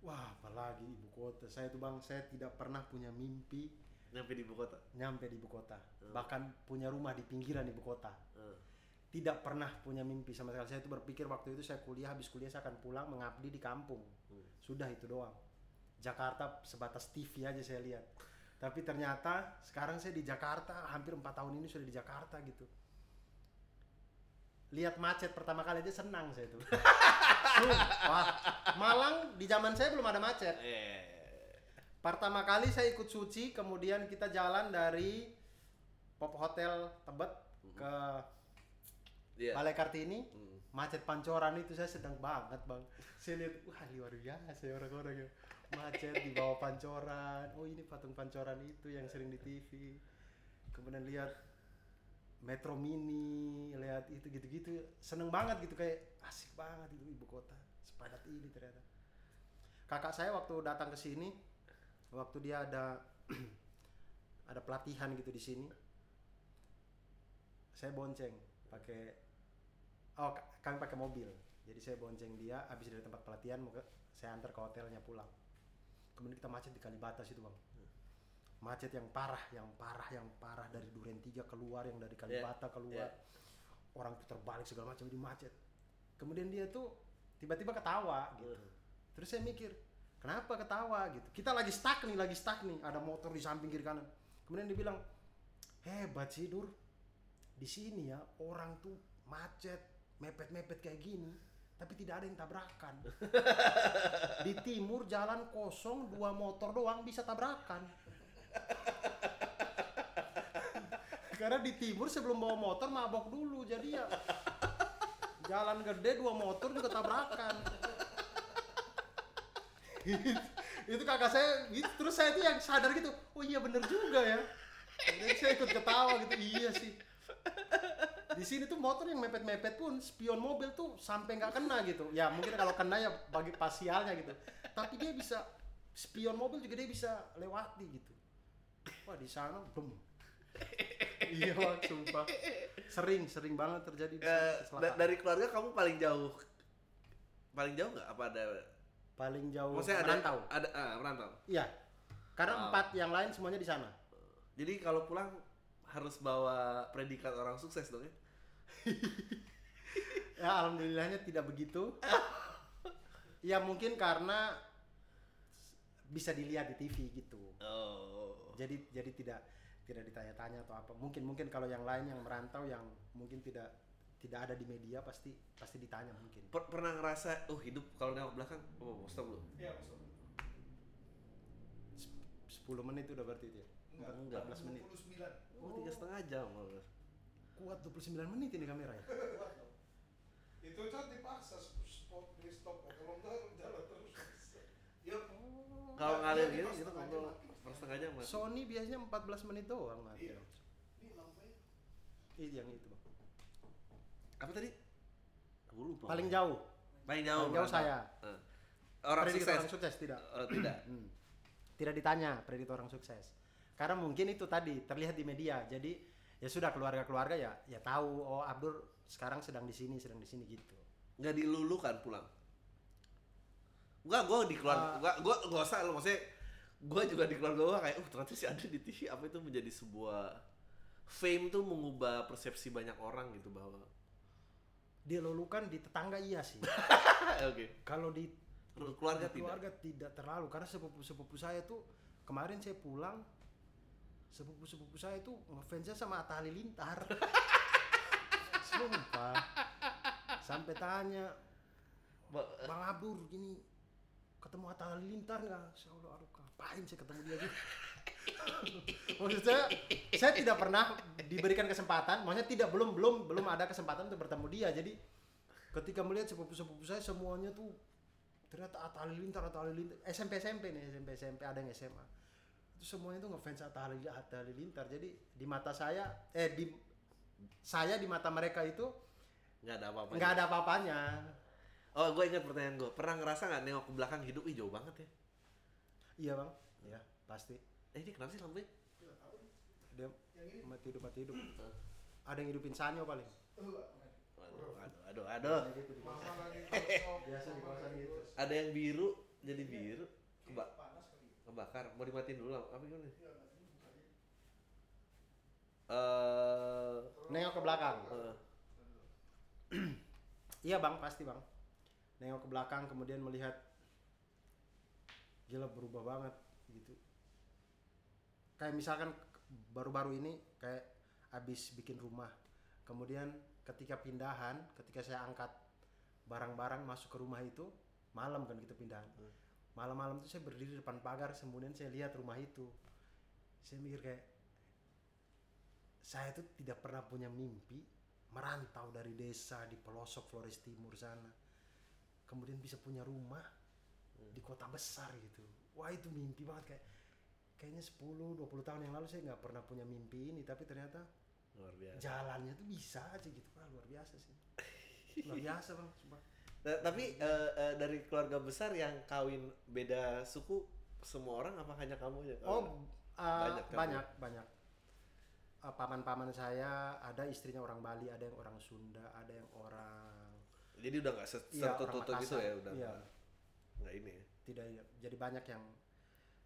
Wah, apalagi ibu kota. Saya tuh Bang, saya tidak pernah punya mimpi nyampe di ibu kota nyampe di ibu kota. Bahkan punya rumah di pinggiran ibu kota. Eh, Tidak pernah punya mimpi sama sekali. Saya itu berpikir waktu itu saya kuliah, habis kuliah saya akan pulang mengabdi di kampung. Hmm. Sudah itu doang. Jakarta sebatas TV aja saya lihat. Tapi ternyata sekarang saya di Jakarta, hampir empat tahun ini sudah di Jakarta gitu. Lihat macet pertama kali aja senang saya tuh. (laughs) Wah, Malang di zaman saya belum ada macet. eh Pertama kali saya ikut suci, kemudian kita jalan dari Pop Hotel Tebet ke iya Balai Kartini. Hmm. Macet pancoran itu saya sedang banget bang. Saya lihat, wah luar biasa ya orang-orang yang macet di bawah pancoran. Oh ini patung pancoran itu yang sering di TV. Kemudian lihat Metro Mini, lihat itu gitu-gitu, seneng banget gitu kayak asik banget itu ibu kota sepadat ini ternyata. Kakak saya waktu datang ke sini, waktu dia ada (clears throat) ada pelatihan gitu di sini, saya bonceng pakai oh kami pakai mobil. Jadi saya bonceng dia habis dari tempat pelatihan saya antar ke hotelnya pulang. Kemudian kita macet di Kalibata situ bang macet yang parah yang parah yang parah. Dari Duren 3 keluar yang dari Kalibata keluar. orang putar balik segala macam di macet. Kemudian dia tuh tiba-tiba ketawa gitu. Terus saya mikir kenapa ketawa? gitu. Kita lagi stuck nih lagi stuck nih. Ada motor di samping kiri kanan. Kemudian dia bilang hebat sih Dur. Di sini ya orang tuh macet mepet-mepet kayak gini tapi tidak ada yang tabrakan. (laughs) Di timur jalan kosong dua motor doang bisa tabrakan karena di timur sebelum bawa motor mabok dulu jadi ya jalan gede dua motor juga tabrakan. Itu kakak saya gitu. terus saya tuh yang sadar gitu oh iya bener juga ya. Kemudian saya ikut ketawa gitu iya sih. Di sini tuh motor yang mepet-mepet pun spion mobil tuh sampai nggak kena gitu. Ya mungkin kalau kena ya bagi pasialnya gitu. Tapi dia bisa spion mobil juga dia bisa lewati gitu. Wah di sana bem iya bang (laughs) sumpah. Sering sering banget terjadi da- kecelakaan. dari keluarga kamu paling jauh paling jauh nggak? Apa ada paling jauh maksudnya ada merantau. ada ah, merantau? Iya karena Wow. empat yang lain semuanya di sana. Jadi kalau pulang harus bawa predikat orang sukses dong ya? (laughs) Ya alhamdulillahnya tidak begitu. (laughs) Ya mungkin karena bisa dilihat di TV gitu. Oh. Jadi jadi tidak tidak ditanya-tanya atau apa mungkin mungkin kalau yang lain yang merantau yang mungkin tidak tidak ada di media pasti pasti ditanya mungkin Per- pernah ngerasa oh hidup kalau nengok belakang oh stop dulu Iya. Sep- 10 menit udah berarti itu ya Enggak, Enggak. 14 menit 29. oh tiga setengah jam malah. kuat 29 menit ini kamera ya (laughs) Itu kan dipaksa stop di stop ya. Kalau enggak jalan terus. (laughs) Ya. kalau ngalir gitu pas ngobrol jam mati. Sony biasanya 14 menit doang mati Iya. Ini lampunya. Ini yang itu bang apa tadi aku lupa paling jauh paling jauh Paling jauh saya. Eh. orang sukses orang sukses tidak Oh, tidak (clears throat) Hmm. Tidak ditanya prediksi orang sukses. Karena mungkin itu tadi terlihat di media. Jadi ya sudah keluarga-keluarga ya ya tahu oh Abdur sekarang sedang di sini, sedang di sini gitu. nggak dilulukan pulang Enggak, gue di keluarga, Ah. enggak, gue nggak usah lo maksudnya gue juga di keluarga gue kayak, uh ternyata sih ada di TV apa itu menjadi sebuah fame tuh mengubah persepsi banyak orang gitu bahwa Dia lulukan di tetangga iya sih. (laughs) oke Kalau di keluarga di tidak keluarga tidak terlalu karena sepupu-sepupu saya tuh kemarin saya pulang sepupu-sepupu saya tuh ngefansnya sama Atta Halilintar. (laughs) Sumpah. Sampai tanya, Ba- Bang Abdur gini ketemu Atta Halilintar nggak? Saya udah aduh ngapain saya ketemu dia juga. Maksud saya, saya tidak pernah diberikan kesempatan, maksudnya tidak belum belum belum ada kesempatan untuk bertemu dia. Jadi ketika melihat sepupu-sepupu saya semuanya tuh ternyata Atta Halilintar, Atta Halilintar, SMP SMP nih, SMP SMP ada yang SMA. Itu semuanya tuh ngefans Atta Halilintar, Atta Halilintar. Jadi di mata saya, eh di saya di mata mereka itu nggak ada apa-apa nggak ada apa-apanya. Oh gue ingat pertanyaan gue pernah ngerasa nggak nengok ke belakang hidup ih jauh banget ya Iya bang, iya pasti. eh ini kenapa sih lampunya Dia mati hidup mati hidup. Ada yang hidupin sanyo paling. Aduh aduh aduh aduh. Biasa di kosan gitu. ada yang biru jadi biru Keba Panas kali. kebakar mau dimatiin dulu lah apa gimana eh Nengok ke belakang. eh, (clears throat) Iya bang, pasti bang. Nengok ke belakang kemudian melihat gila berubah banget gitu. Kayak misalkan baru-baru ini kayak abis bikin rumah. Kemudian ketika pindahan, ketika saya angkat barang-barang masuk ke rumah itu, malam kan kita pindahan. Malam-malam tuh saya berdiri di depan pagar, kemudian saya lihat rumah itu. Saya mikir kayak saya tuh tidak pernah punya mimpi merantau dari desa di pelosok Flores Timur sana kemudian bisa punya rumah di kota besar gitu. Wah itu mimpi banget. Kayak kayaknya 10 20 tahun yang lalu saya nggak pernah punya mimpi ini tapi ternyata luar biasa. jalannya tuh bisa aja gitu. Wah luar biasa sih. Luar biasa bang. Sumpah. Nah, tapi eh, eh, dari keluarga besar yang kawin beda suku semua orang apa hanya kamu aja? Oh uh, Banyak banyak banyak. Uh, paman-paman saya ada istrinya orang Bali ada yang orang Sunda ada yang orang jadi udah nggak Iya, tertutup orang gitu ya udah Iya. nggak ini ya. Tidak jadi banyak yang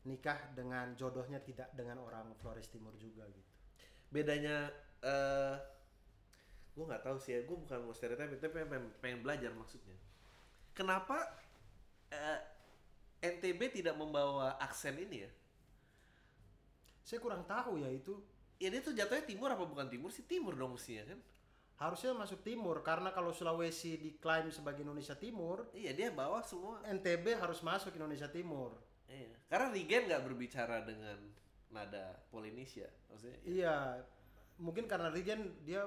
nikah dengan jodohnya tidak dengan orang Flores Timur juga gitu. Bedanya eh gue nggak tahu sih ya. Gue bukan mau stereotype tapi pengen, pengen belajar maksudnya. Kenapa eh, NTB tidak membawa aksen ini ya? Saya kurang tahu ya itu. Ya dia tuh jatuhnya timur apa bukan timur sih? Timur dong mestinya kan harusnya masuk timur karena kalau Sulawesi diklaim sebagai Indonesia Timur iya dia bawa semua. NTB harus masuk Indonesia Timur. Iya. Karena Regen nggak berbicara dengan nada Polinesia maksudnya iya. Mungkin karena Regen dia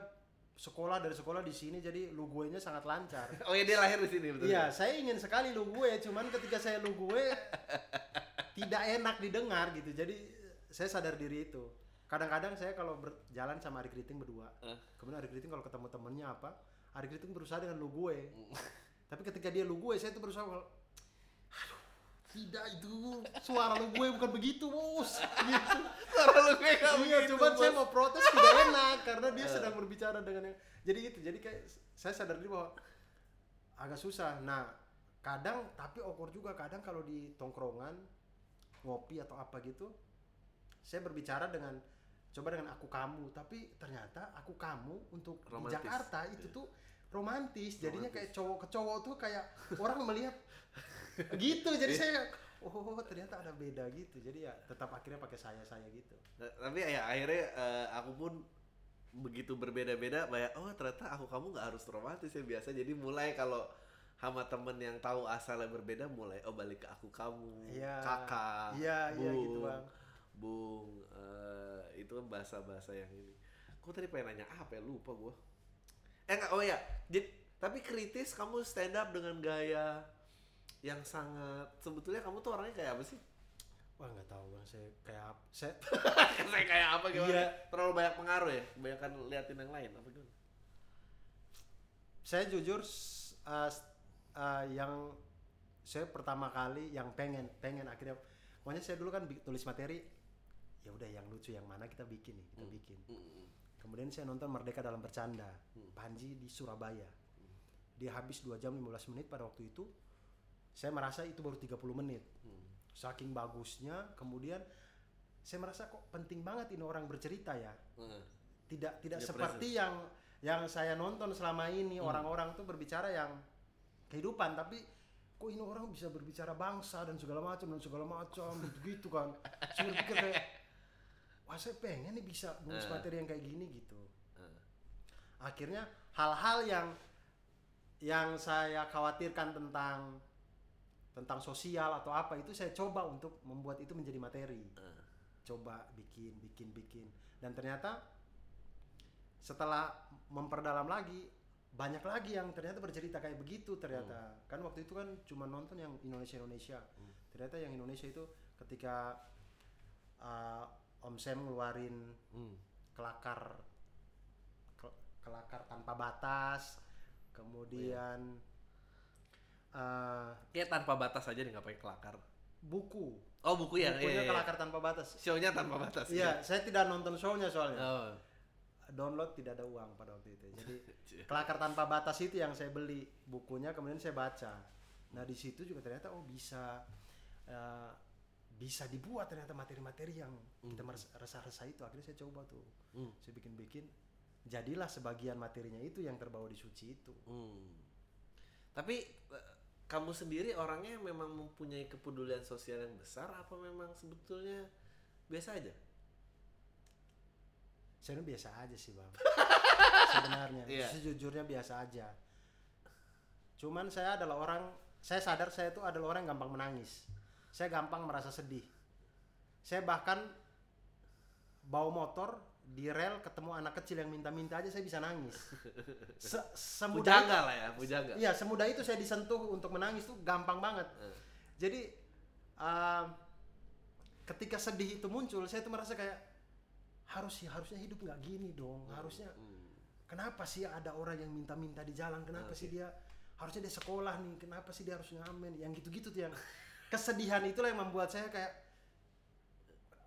sekolah dari sekolah di sini jadi luguenya sangat lancar. (laughs) Oh ya dia lahir di sini betul. Iya, saya ingin sekali lu gue, cuman ketika saya lu gue (laughs) tidak enak didengar gitu. Jadi saya sadar diri itu. Kadang-kadang saya kalau berjalan sama Ari Kriting berdua, Eh. kemudian Ari Kriting kalau ketemu temennya apa, Ari Kriting berusaha dengan lu gue. (laughs) Tapi ketika dia lu gue, saya tuh berusaha kalau, aduh, tidak itu suara lu gue bukan begitu bos gitu. Suara lu kayak nggak iya begitu, cuman saya Bos. mau protes tidak enak karena dia sedang berbicara dengan yang jadi gitu jadi kayak saya sadar diri bahwa agak susah nah kadang tapi awkward juga kadang kalau di tongkrongan ngopi atau apa gitu saya berbicara dengan coba dengan aku kamu tapi ternyata aku kamu untuk Romantis. di Jakarta itu Iya. tuh romantis jadinya Romantis. kayak cowok ke cowok tuh kayak orang melihat gitu jadi saya oh ternyata ada beda gitu jadi ya tetap akhirnya pakai saya saya gitu Nah, tapi ya akhirnya eh, aku pun begitu berbeda-beda kayak oh ternyata aku kamu nggak harus romantis ya biasa jadi mulai kalau sama temen yang tahu asalnya berbeda mulai oh balik ke aku kamu Iya. kakak Iya, iya bung, gitu, Bang. Bung eh, itu kan bahasa-bahasa yang ini. Aku tadi pengen nanya apa ya? Lupa gua. Eh enggak oh ya jadi tapi kritis kamu stand up dengan gaya yang sangat sebetulnya kamu tuh orangnya kayak apa sih? Wah nggak tahu bang. Saya kayak apa saya (laughs) saya kayak apa? Gimana? Iya. Terlalu banyak pengaruh ya? Kebanyakan liatin yang lain apa gimana? saya jujur uh, uh, yang saya pertama kali yang pengen pengen akhirnya. Pokoknya saya dulu kan tulis materi ya udah yang lucu yang mana kita bikin nih kita bikin. Kemudian saya nonton Merdeka dalam Bercanda Panji di Surabaya. Dia habis 2 jam 15 menit pada waktu itu saya merasa itu baru 30 menit. Saking bagusnya kemudian saya merasa kok penting banget ini orang bercerita ya. Heeh. tidak tidak Dia seperti yang yang saya nonton selama ini. Orang-orang tuh berbicara yang kehidupan tapi kok ini orang bisa berbicara bangsa dan segala macam dan segala macam gitu gitu kan. Saya berpikir kayak wah saya pengen nih bisa nulis Eh. materi yang kayak gini gitu. Eh. akhirnya hal-hal yang yang saya khawatirkan tentang tentang sosial atau apa itu saya coba untuk membuat itu menjadi materi. Eh. coba bikin bikin bikin. Dan ternyata setelah memperdalam lagi banyak lagi yang ternyata bercerita kayak begitu ternyata. Kan waktu itu kan cuma nonton yang Indonesia Indonesia ternyata yang Indonesia itu ketika uh, Om Sam ngeluarin Hmm. kelakar ke- kelakar tanpa batas kemudian uh, Kayak tanpa batas aja nih nggak pakai kelakar. buku Oh buku ya? bukunya Iya, iya. kelakar tanpa batas Show-nya tanpa batas. iya saya tidak nonton show-nya soalnya Oh. download tidak ada uang pada waktu itu jadi (laughs) kelakar tanpa batas itu yang saya beli bukunya kemudian saya baca nah di situ juga ternyata oh bisa eh, bisa dibuat ternyata materi-materi yang kita meres- resah-resah itu. Akhirnya saya coba tuh. Hmm. saya bikin-bikin. Jadilah sebagian materinya itu yang terbawa di suci itu. Hmm. Tapi eh, kamu sendiri orangnya memang mempunyai kepedulian sosial yang besar apa memang sebetulnya biasa aja? saya biasa aja sih bang. (laughs) Sebenarnya. Iya. sejujurnya biasa aja. Cuman saya adalah orang saya sadar saya itu adalah orang yang gampang menangis saya gampang merasa sedih saya bahkan bawa motor di rel ketemu anak kecil yang minta-minta aja saya bisa nangis (laughs) Se semudah Pujangga lah ya, pujangga. Iya, semudah itu saya disentuh untuk menangis tuh gampang banget. Eh. Jadi um, ketika sedih itu muncul, saya tuh merasa kayak harus harusnya hidup nggak gini dong. Harusnya Hmm. kenapa sih ada orang yang minta-minta di jalan? Kenapa sih dia harusnya dia sekolah nih? Kenapa sih dia harus ngamen? Yang gitu-gitu tuh yang (laughs) kesedihan itulah yang membuat saya kayak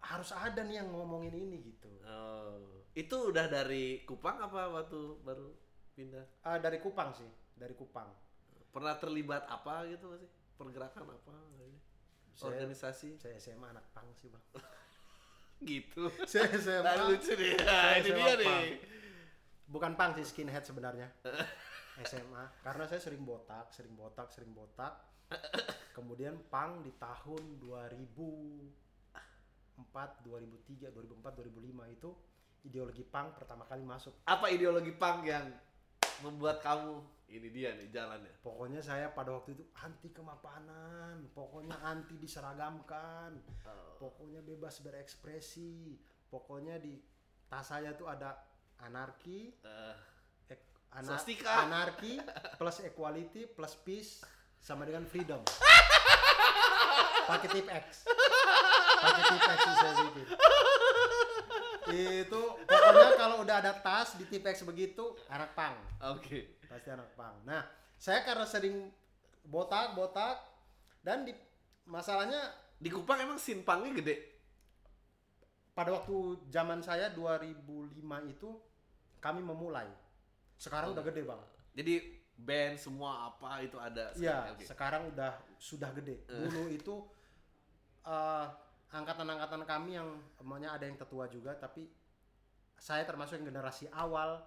harus ada nih yang ngomongin ini gitu. Oh. Itu udah dari Kupang apa waktu baru pindah? Ah, dari Kupang sih, dari Kupang. Pernah terlibat apa gitu masih? Pergerakan apa? Saya- Organisasi? Saya SMA anak pang sih bang. (laughs) gitu. saya SMA. Nah, lucu nih. Nah, ini dia nih. Bukan pang sih skinhead sebenarnya. (laughs) SMA karena saya sering botak, sering botak, sering botak. (laughs) Kemudian pang di tahun 2004, 2003, 2004, 2005 itu ideologi pang pertama kali masuk. Apa ideologi punk yang membuat kamu ini dia nih jalannya? Pokoknya saya pada waktu itu anti kemapanan, pokoknya anti diseragamkan, Oh. pokoknya bebas berekspresi, pokoknya di tas saya tuh ada anarki, Swastika. anarki plus equality plus peace sama dengan freedom. (laughs) Pakai tip X. Pakai tip X. Itu pokoknya kalau udah ada tas di tip X begitu anak pang Oke. pasti anak pang. Nah, saya karena sering botak-botak dan di masalahnya Di Kupang emang simpangnya gede. pada waktu zaman saya 2005 itu kami memulai. Sekarang udah gede, Bang. Jadi band semua apa itu ada. Iya, sekarang, oke. sekarang udah sudah gede. Dulu itu eh, angkatan-angkatan kami yang emangnya ada yang tetua juga tapi saya termasuk yang generasi awal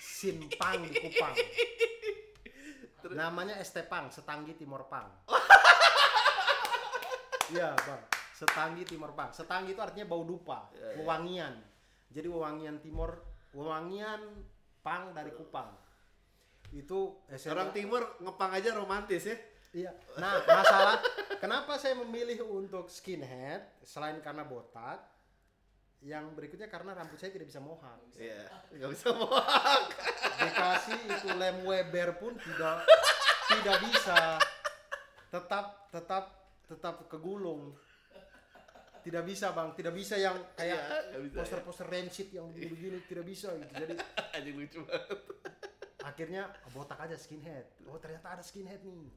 Simpang di Kupang. Namanya ST Pang, Setanggi Timur Pang. (laughs) Iya bang, Setangi Timur Bang. Setangi itu artinya bau dupa, Iya, iya. wewangian. Jadi wewangian timur, wewangian pang dari Kupang. Itu SMA. Orang timur ngepang aja romantis ya. Iya. Nah, masalah kenapa saya memilih untuk skinhead selain karena botak? Yang berikutnya karena rambut saya tidak bisa mohak. Iya, nggak bisa mohak. Dikasih itu lem Weber pun tidak tidak bisa. Tetap tetap tetap kegulung. Tidak bisa bang, tidak bisa yang Iya, kayak nggak bisa, poster-poster rancid yang begini-begini tidak bisa gitu. Jadi (laughs) lucu banget. Akhirnya botak aja skinhead. Oh ternyata ada skinhead nih.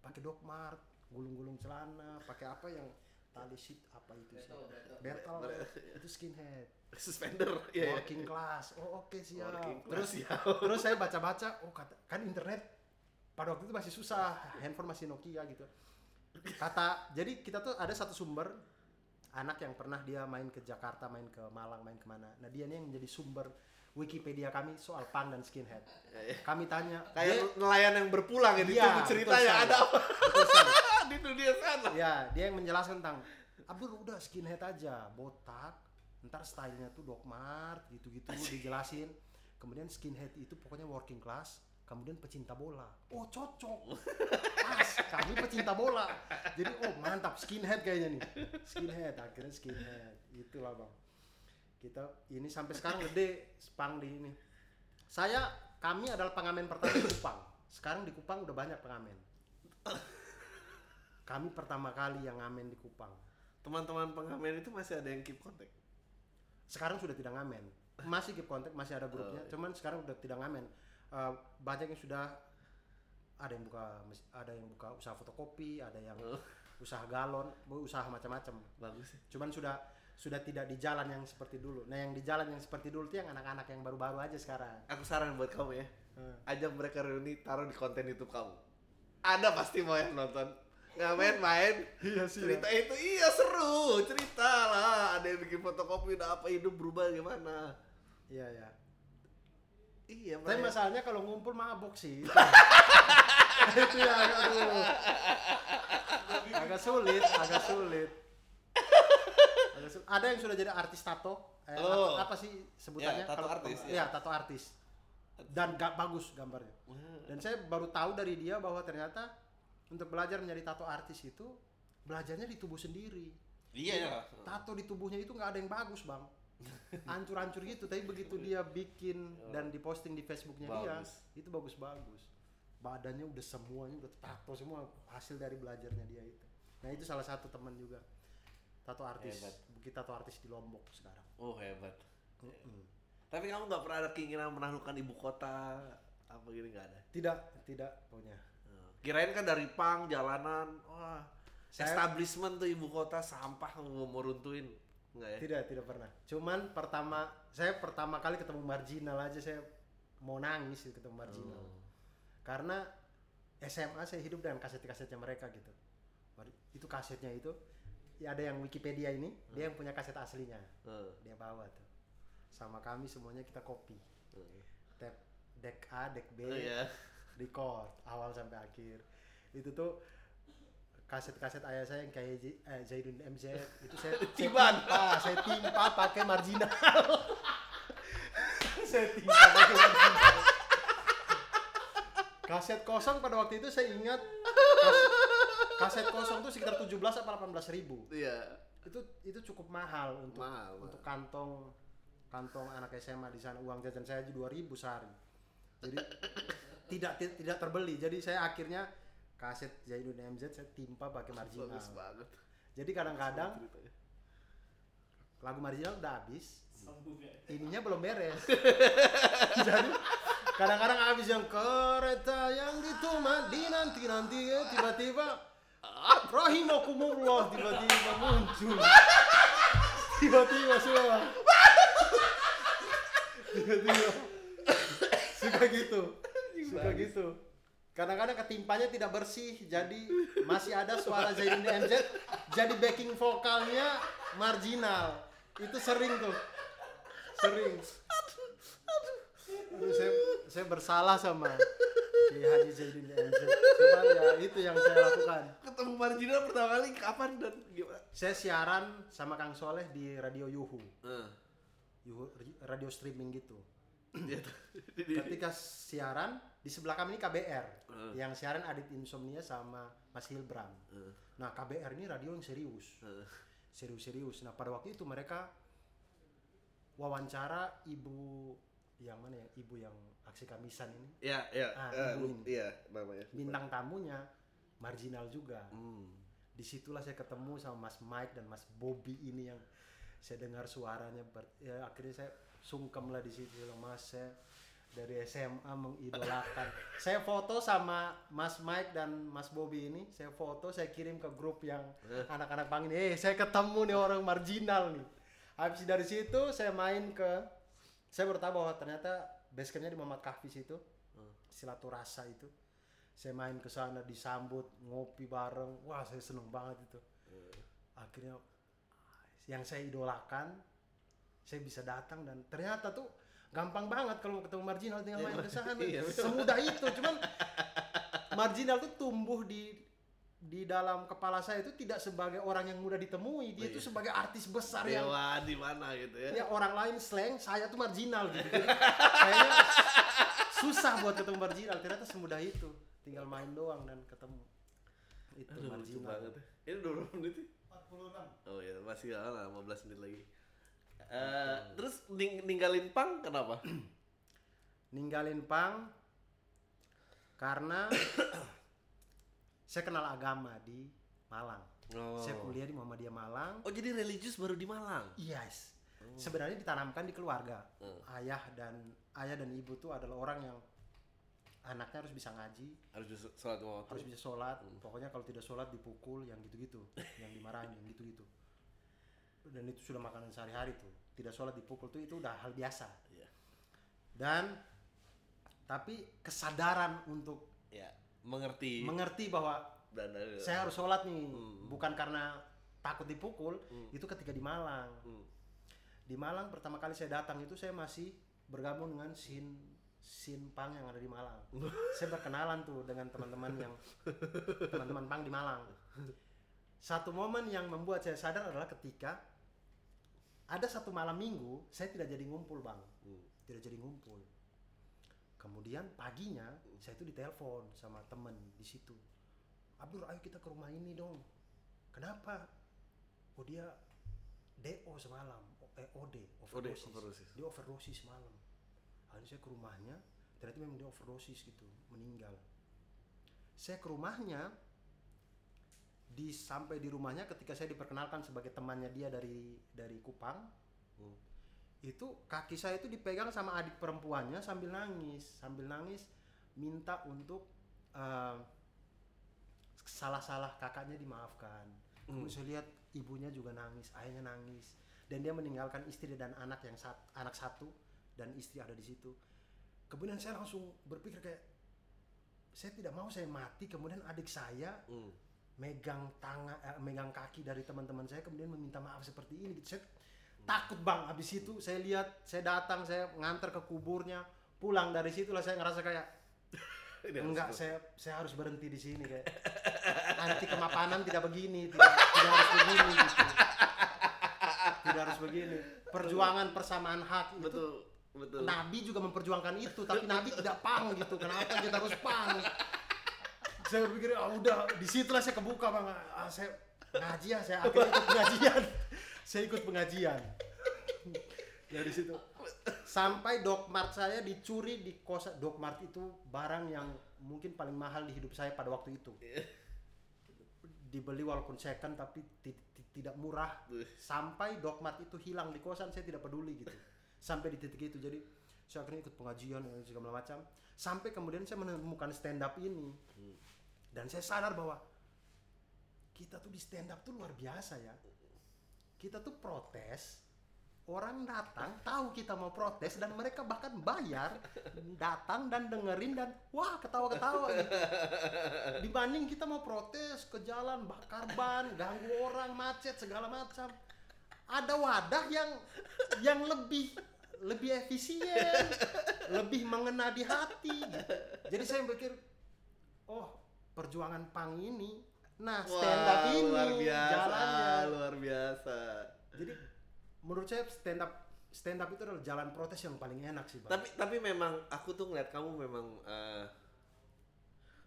Pakai Doc Mart, gulung-gulung celana, pakai apa yang tali sheet apa itu sih? Battle. itu skinhead. Suspender. Iya, iya. Working class. Oh oke siap. Working terus class, siap. terus saya baca-baca, oh kata, kan internet pada waktu itu masih susah, handphone masih Nokia gitu. Kata, jadi kita tuh ada satu sumber anak yang pernah dia main ke Jakarta, main ke Malang, main ke mana. Nah dia nih yang menjadi sumber Wikipedia kami soal punk dan skinhead. Kami tanya, Kayak dia- nelayan yang berpulang ya, Iya, ditunggu ceritanya ada apa (laughs) di dunia sana. Ya, dia yang menjelaskan tentang Abdul udah skinhead aja, botak, ntar stylenya tuh Doc Mart, gitu-gitu dijelasin. Kemudian skinhead itu pokoknya working class, kemudian pecinta bola. Oh cocok, pas kami pecinta bola. Jadi oh mantap skinhead kayaknya nih, skinhead akhirnya skinhead, itulah bang. Kita ini sampai sekarang gede spang di ini. Saya kami adalah pengamen pertama di Kupang. Sekarang di Kupang udah banyak pengamen. Kami pertama kali yang ngamen di Kupang. Teman-teman pengamen itu masih ada yang keep kontak. Sekarang sudah tidak ngamen. Masih keep kontak, masih ada grupnya. Cuman sekarang udah tidak ngamen. Eh, banyak yang sudah ada yang buka ada yang buka usaha fotokopi, ada yang usaha galon, usaha macam-macam. Bagus. Cuman sudah sudah tidak di jalan yang seperti dulu. Nah, yang di jalan yang seperti dulu tuh yang anak-anak yang baru-baru aja sekarang. Aku saran buat kamu ya. Hmm. Ajak mereka reuni taruh di konten YouTube kamu. Ada pasti mau yang nonton. Ngamen main. Iya cerita itu iya seru. Cerita lah. Ada yang bikin fotokopi udah apa hidup berubah gimana. Iya, ya. Iya, Tapi Mbak. masalahnya kalau ngumpul mabok sih. (laughs) itu ya aduh. agak sulit, agak sulit. Ada yang sudah jadi artis tato. Eh, Oh. apa, apa sih sebutannya? Ya, tato Kalau- artis, Iya, ya. tato artis. Dan gak bagus gambarnya. Dan saya baru tahu dari dia bahwa ternyata untuk belajar menjadi tato artis itu belajarnya di tubuh sendiri. Iya ya. Tato di tubuhnya itu nggak ada yang bagus bang. Hancur-hancur gitu. Tapi begitu (laughs) dia bikin dan diposting di Facebooknya dia, itu bagus-bagus. Badannya udah semuanya udah tato semua hasil dari belajarnya dia itu. Nah itu salah satu teman juga. Tato artis, Hebat. bukit tato artis di Lombok sekarang. Oh hebat. Mm-mm. Tapi kamu nggak pernah ada keinginan menaklukkan ibu kota apa gini nggak ada? Tidak, tidak punya. Oh. Kirain kan dari pang jalanan, wah Saya- establishment tuh ibu kota sampah mau mau runtuhin nggak ya? Tidak, tidak pernah. Cuman pertama, saya pertama kali ketemu marginal aja saya mau nangis gitu ketemu marginal. Oh. Karena SMA saya hidup dengan kaset-kasetnya mereka gitu. Itu kasetnya itu, ya ada yang Wikipedia ini, dia yang punya kaset aslinya, Eh, dia bawa tuh. Sama kami semuanya kita copy. eh. Tab deck A, deck B, Oh, iya. record awal sampai akhir. Itu tuh kaset-kaset ayah saya yang kayak J- eh, Zaidun MZ itu saya, (laughs) saya Tiban. timpa, saya timpa pakai marginal. (laughs) saya timpa pakai marginal. Kaset kosong pada waktu itu saya ingat kaset kosong tuh sekitar 17 atau 18 ribu. Iya. Itu itu cukup mahal untuk Mahal, untuk kantong kantong anak SMA di sana uang jajan saya aja 2000 sehari. Jadi (laughs) tidak ti- tidak terbeli. Jadi saya akhirnya kaset Zaidun MZ saya timpa pakai marginal. Bagus banget. Jadi kadang-kadang lagu marginal udah habis, ya. ininya belum beres. (laughs) Jadi kadang-kadang habis yang kereta yang dituma di nanti nanti ya tiba-tiba rahimakumullah tiba-tiba muncul. Tiba-tiba semua. Tiba-tiba. Suka gitu. Suka gitu. Kadang-kadang ketimpanya tidak bersih, jadi masih ada suara Zaidun MZ, jadi backing vokalnya marginal. Itu sering tuh. Sering. Aduh, saya, saya bersalah sama Kiai Haji Zaidin. Cuman ya itu yang saya lakukan. Ketemu marginal pertama kali kapan dan gimana? Saya siaran sama Kang Soleh di Radio Yuhu. Eh, Yuhu radio streaming gitu. (clears throat) di- Ketika siaran di sebelah kami ini KBR. Eh. Yang siaran Adit Insomnia sama Mas Hilbram. Eh, Nah, KBR ini radio yang serius. Serius-serius. Nah, pada waktu itu mereka wawancara ibu yang mana ya? Ibu yang aksi kamisan ini. Ya, ya, Ah, eh, ini. iya namanya. Bintang tamunya marginal juga. Hmm. di situlah saya ketemu sama Mas Mike dan Mas Bobby ini yang saya dengar suaranya ber- ya akhirnya saya sungkem lah di situ Mas saya dari SMA mengidolakan (laughs) saya foto sama Mas Mike dan Mas Bobby ini saya foto saya kirim ke grup yang anak-anak pang ini eh saya ketemu nih orang marginal nih habis dari situ saya main ke saya tahu bahwa ternyata basecampnya di Muhammad Kahfi situ. Silaturasa itu. Saya main ke sana disambut ngopi bareng. Wah saya seneng banget itu. Akhirnya yang saya idolakan saya bisa datang dan ternyata tuh gampang banget kalau mau ketemu marginal tinggal main ke (laughs) sana. Iya, semudah itu cuman marginal tuh tumbuh di di dalam kepala saya itu tidak sebagai orang yang mudah ditemui dia itu sebagai artis besar yang Dewa di mana gitu ya? ya orang lain slang saya tuh marginal gitu kayaknya susah buat ketemu marginal ternyata semudah itu tinggal main doang dan ketemu itu Aduh, marginal banget. ya. Ini berapa menit sih? 46. Oh ya, masih lama, 15 menit lagi. Eh, terus ning- ninggalin pang kenapa? ninggalin pang karena saya kenal agama di Malang. Oh. saya kuliah di Muhammadiyah Malang. Oh, jadi religius baru di Malang. yes. Sebenarnya ditanamkan di keluarga. Hmm. ayah dan ayah dan ibu tuh adalah orang yang anaknya harus bisa ngaji. Harus bisa sholat waktu. harus bisa sholat. Pokoknya kalau tidak sholat dipukul yang gitu-gitu. (laughs) Yang dimarahin yang gitu-gitu. Dan itu sudah makanan sehari-hari tuh. Tidak sholat dipukul tuh itu udah hal biasa. Iya. dan tapi kesadaran untuk Ya, mengerti mengerti bahwa dan eh, saya harus sholat nih Hmm. bukan karena takut dipukul Hmm. itu ketika di Malang Hmm. di Malang pertama kali saya datang itu saya masih bergabung dengan sin sin pang yang ada di Malang (laughs) saya berkenalan tuh dengan teman-teman yang teman-teman pang di Malang satu momen yang membuat saya sadar adalah ketika ada satu malam minggu saya tidak jadi ngumpul bang Hmm. tidak jadi ngumpul kemudian paginya saya itu ditelepon sama temen di situ. Abdur ayo kita ke rumah ini dong. Kenapa? Oh dia DO semalam. Eh OD overdosis. overdosis. dia overdosis semalam. Akhirnya saya ke rumahnya ternyata memang dia overdosis gitu meninggal. Saya ke rumahnya di sampai di rumahnya ketika saya diperkenalkan sebagai temannya dia dari dari Kupang. Hmm. Itu kaki saya itu dipegang sama adik perempuannya sambil nangis sambil nangis minta untuk eh, salah-salah kakaknya dimaafkan Hmm. kemudian saya lihat ibunya juga nangis ayahnya nangis dan dia meninggalkan istri dan anak yang sat, anak satu dan istri ada di situ kemudian saya langsung berpikir kayak saya tidak mau saya mati kemudian adik saya Hmm. megang tangan eh, megang kaki dari teman-teman saya kemudian meminta maaf seperti ini gitu. Saya takut bang habis itu saya lihat saya datang saya nganter ke kuburnya pulang dari situlah saya ngerasa kayak (laughs) enggak saya saya harus berhenti di sini kayak anti kemapanan tidak begini tidak, tidak harus begini gitu. tidak harus begini perjuangan persamaan hak itu betul betul. Nabi juga memperjuangkan itu, tapi Nabi tidak pang gitu. Kenapa kita harus pang? Saya berpikir, ah udah, di situlah saya kebuka bang. Ah, saya ngaji ya, saya akhirnya ikut pengajian. Saya ikut pengajian. Dari situ. Sampai Dokmart saya dicuri di kosan. Dokmart itu barang yang mungkin paling mahal di hidup saya pada waktu itu. Dibeli walaupun second tapi ti- ti- tidak murah. Sampai Dokmart itu hilang di kosan saya tidak peduli gitu. Sampai di titik itu. Jadi saya akhirnya ikut pengajian dan segala macam. Sampai kemudian saya menemukan stand up ini dan saya sadar bahwa kita tuh di stand up tuh luar biasa ya kita tuh protes orang datang tahu kita mau protes dan mereka bahkan bayar datang dan dengerin dan wah ketawa-ketawa gitu dibanding kita mau protes ke jalan bakar ban ganggu orang macet segala macam ada wadah yang yang lebih lebih efisien lebih mengena di hati gitu. jadi saya pikir oh perjuangan pang ini nah Wah, stand up ini luar biasa, jalannya luar biasa. jadi menurut saya stand up stand up itu adalah jalan protes yang paling enak sih bang Tapi tapi memang aku tuh ngeliat kamu memang eh,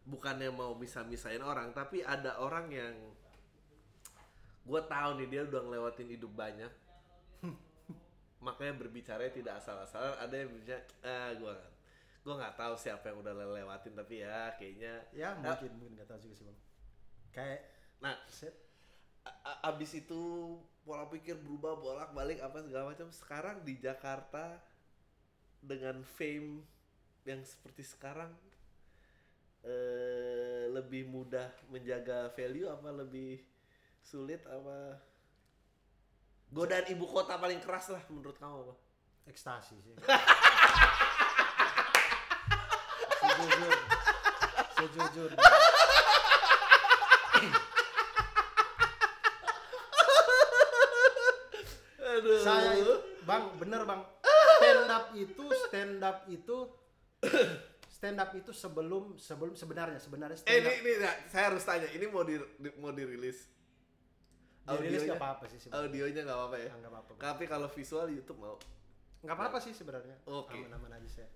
bukannya mau bisa-misain orang, tapi ada orang yang gue tahu nih dia udah ngelewatin hidup banyak. (laughs) Makanya berbicara tidak asal-asalan. Ada yang berbicara, ah gue gue nggak tahu siapa yang udah lewatin tapi ya kayaknya ya mungkin mungkin nggak tahu juga sih bang kayak nah set. abis itu pola pikir berubah bolak balik apa segala macam. Sekarang di Jakarta dengan fame yang seperti sekarang eh, lebih mudah menjaga value apa lebih sulit apa? Godaan ibu kota paling keras lah menurut kamu apa? Ekstasi sih. (laughs) Sejujur. Sejujur aduh saya itu bang bener bang. (laughs) Stand up itu stand up itu (coughs) stand up itu sebelum sebelum sebenarnya sebenarnya eh stand ini, up ini nah, saya harus tanya ini mau di, di- mau dirilis? Dirilis Audionya- nggak apa-apa sih sebenarnya. Audionya nggak apa-apa ya? Nggak apa-apa tapi kalau visual YouTube mau. Nggak apa-apa sih sebenarnya. Oke. aman-aman aja saya.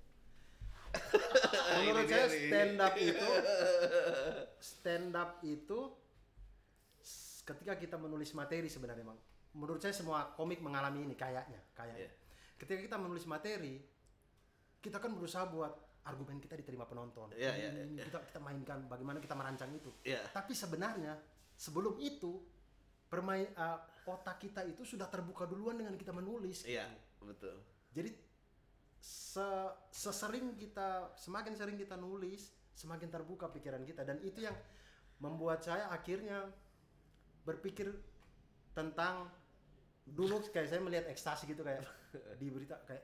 (laughs) Ini menurut saya stand up itu (laughs) stand up itu ketika kita menulis materi sebenarnya bang menurut saya semua komik mengalami ini kayaknya kayaknya Iya. ketika kita menulis materi kita kan berusaha buat argumen kita diterima penonton Iya, Ini- iya, ini- iya. kita kita mainkan bagaimana kita merancang itu Iya. tapi sebenarnya sebelum itu permain uh, otak kita itu sudah terbuka duluan dengan kita menulis iya gitu. betul Jadi se- sesering kita semakin sering kita nulis, semakin terbuka pikiran kita dan itu yang membuat saya akhirnya berpikir tentang dulu kayak saya melihat ekstasi gitu kayak di berita kayak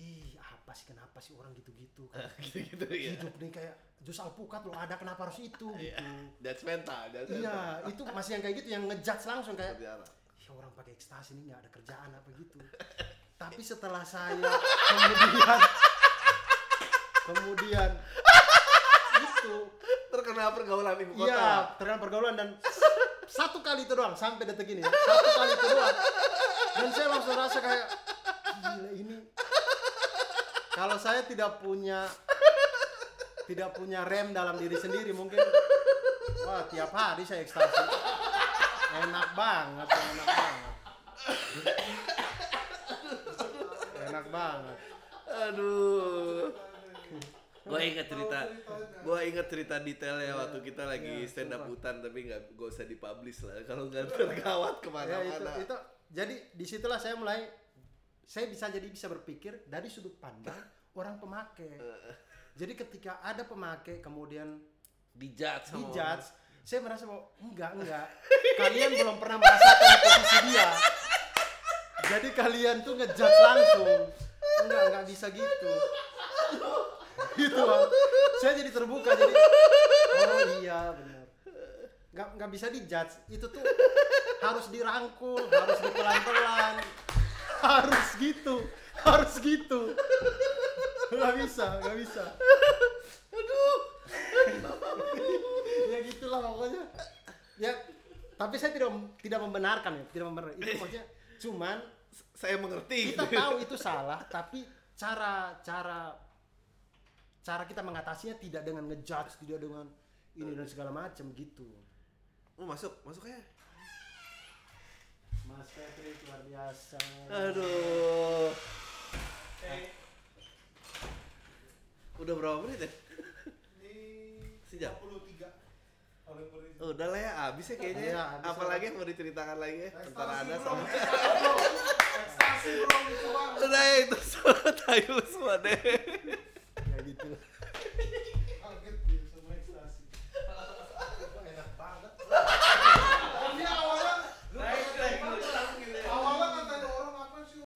ih apa sih kenapa sih orang gitu-gitu? Kayak (laughs) gitu-gitu ya hidup nih kayak jus alpukat loh ada kenapa harus itu? Gitu. That's mental that's iya itu masih yang kayak gitu yang ngejudge langsung kayak ya orang pakai ekstasi ini nggak ada kerjaan apa gitu. Tapi setelah saya kemudian (laughs) kemudian itu terkena pergaulan ibu kota. Iya terkenal pergaulan dan satu kali itu doang sampai detik ini ya. satu kali itu doang dan saya langsung rasa kayak gila ini kalau saya tidak punya tidak punya rem dalam diri sendiri mungkin wah tiap hari saya ekstasi. Enak banget enak banget. Enak banget. Aduh. Gue inget cerita gue inget cerita detailnya waktu kita lagi iya, stand up hutan tapi nggak gak usah dipublish lah. Kalau nggak tergawat ya itu ke mana-mana. itu jadi di situlah saya mulai saya bisa jadi bisa berpikir dari sudut pandang (laughs) orang pemakai jadi ketika ada pemakai kemudian dijudge sama dijudge saya merasa bahwa enggak enggak. Kalian belum pernah merasakan posisi dia. Jadi kalian tuh ngejudge langsung. Enggak enggak bisa gitu. Gitu saya jadi terbuka jadi oh iya benar nggak nggak bisa dijudge. Itu tuh (laughs) harus dirangkul harus dipelan-pelan. Harus gitu harus gitu. Nggak bisa nggak bisa. Aduh. (laughs) Ya gitulah pokoknya. Ya tapi saya tidak tidak membenarkan ya tidak membenarkan itu maksudnya cuman saya mengerti kita gitu. tahu itu salah tapi cara cara cara kita mengatasinya tidak dengan ngejudge tidak dengan ini dan segala macam gitu Oh, masuk masuk aja. Mas Patrick luar biasa. Aduh. Udah berapa menit ya? Ini Sejam? 23 oleh Boris. Oh, udah lah ya habis ya kayaknya Iya, habis apalagi yang mau diceritakan lagi ya antara Ekstasi, anda sama udah ya itu semua (laughs) tahu semua deh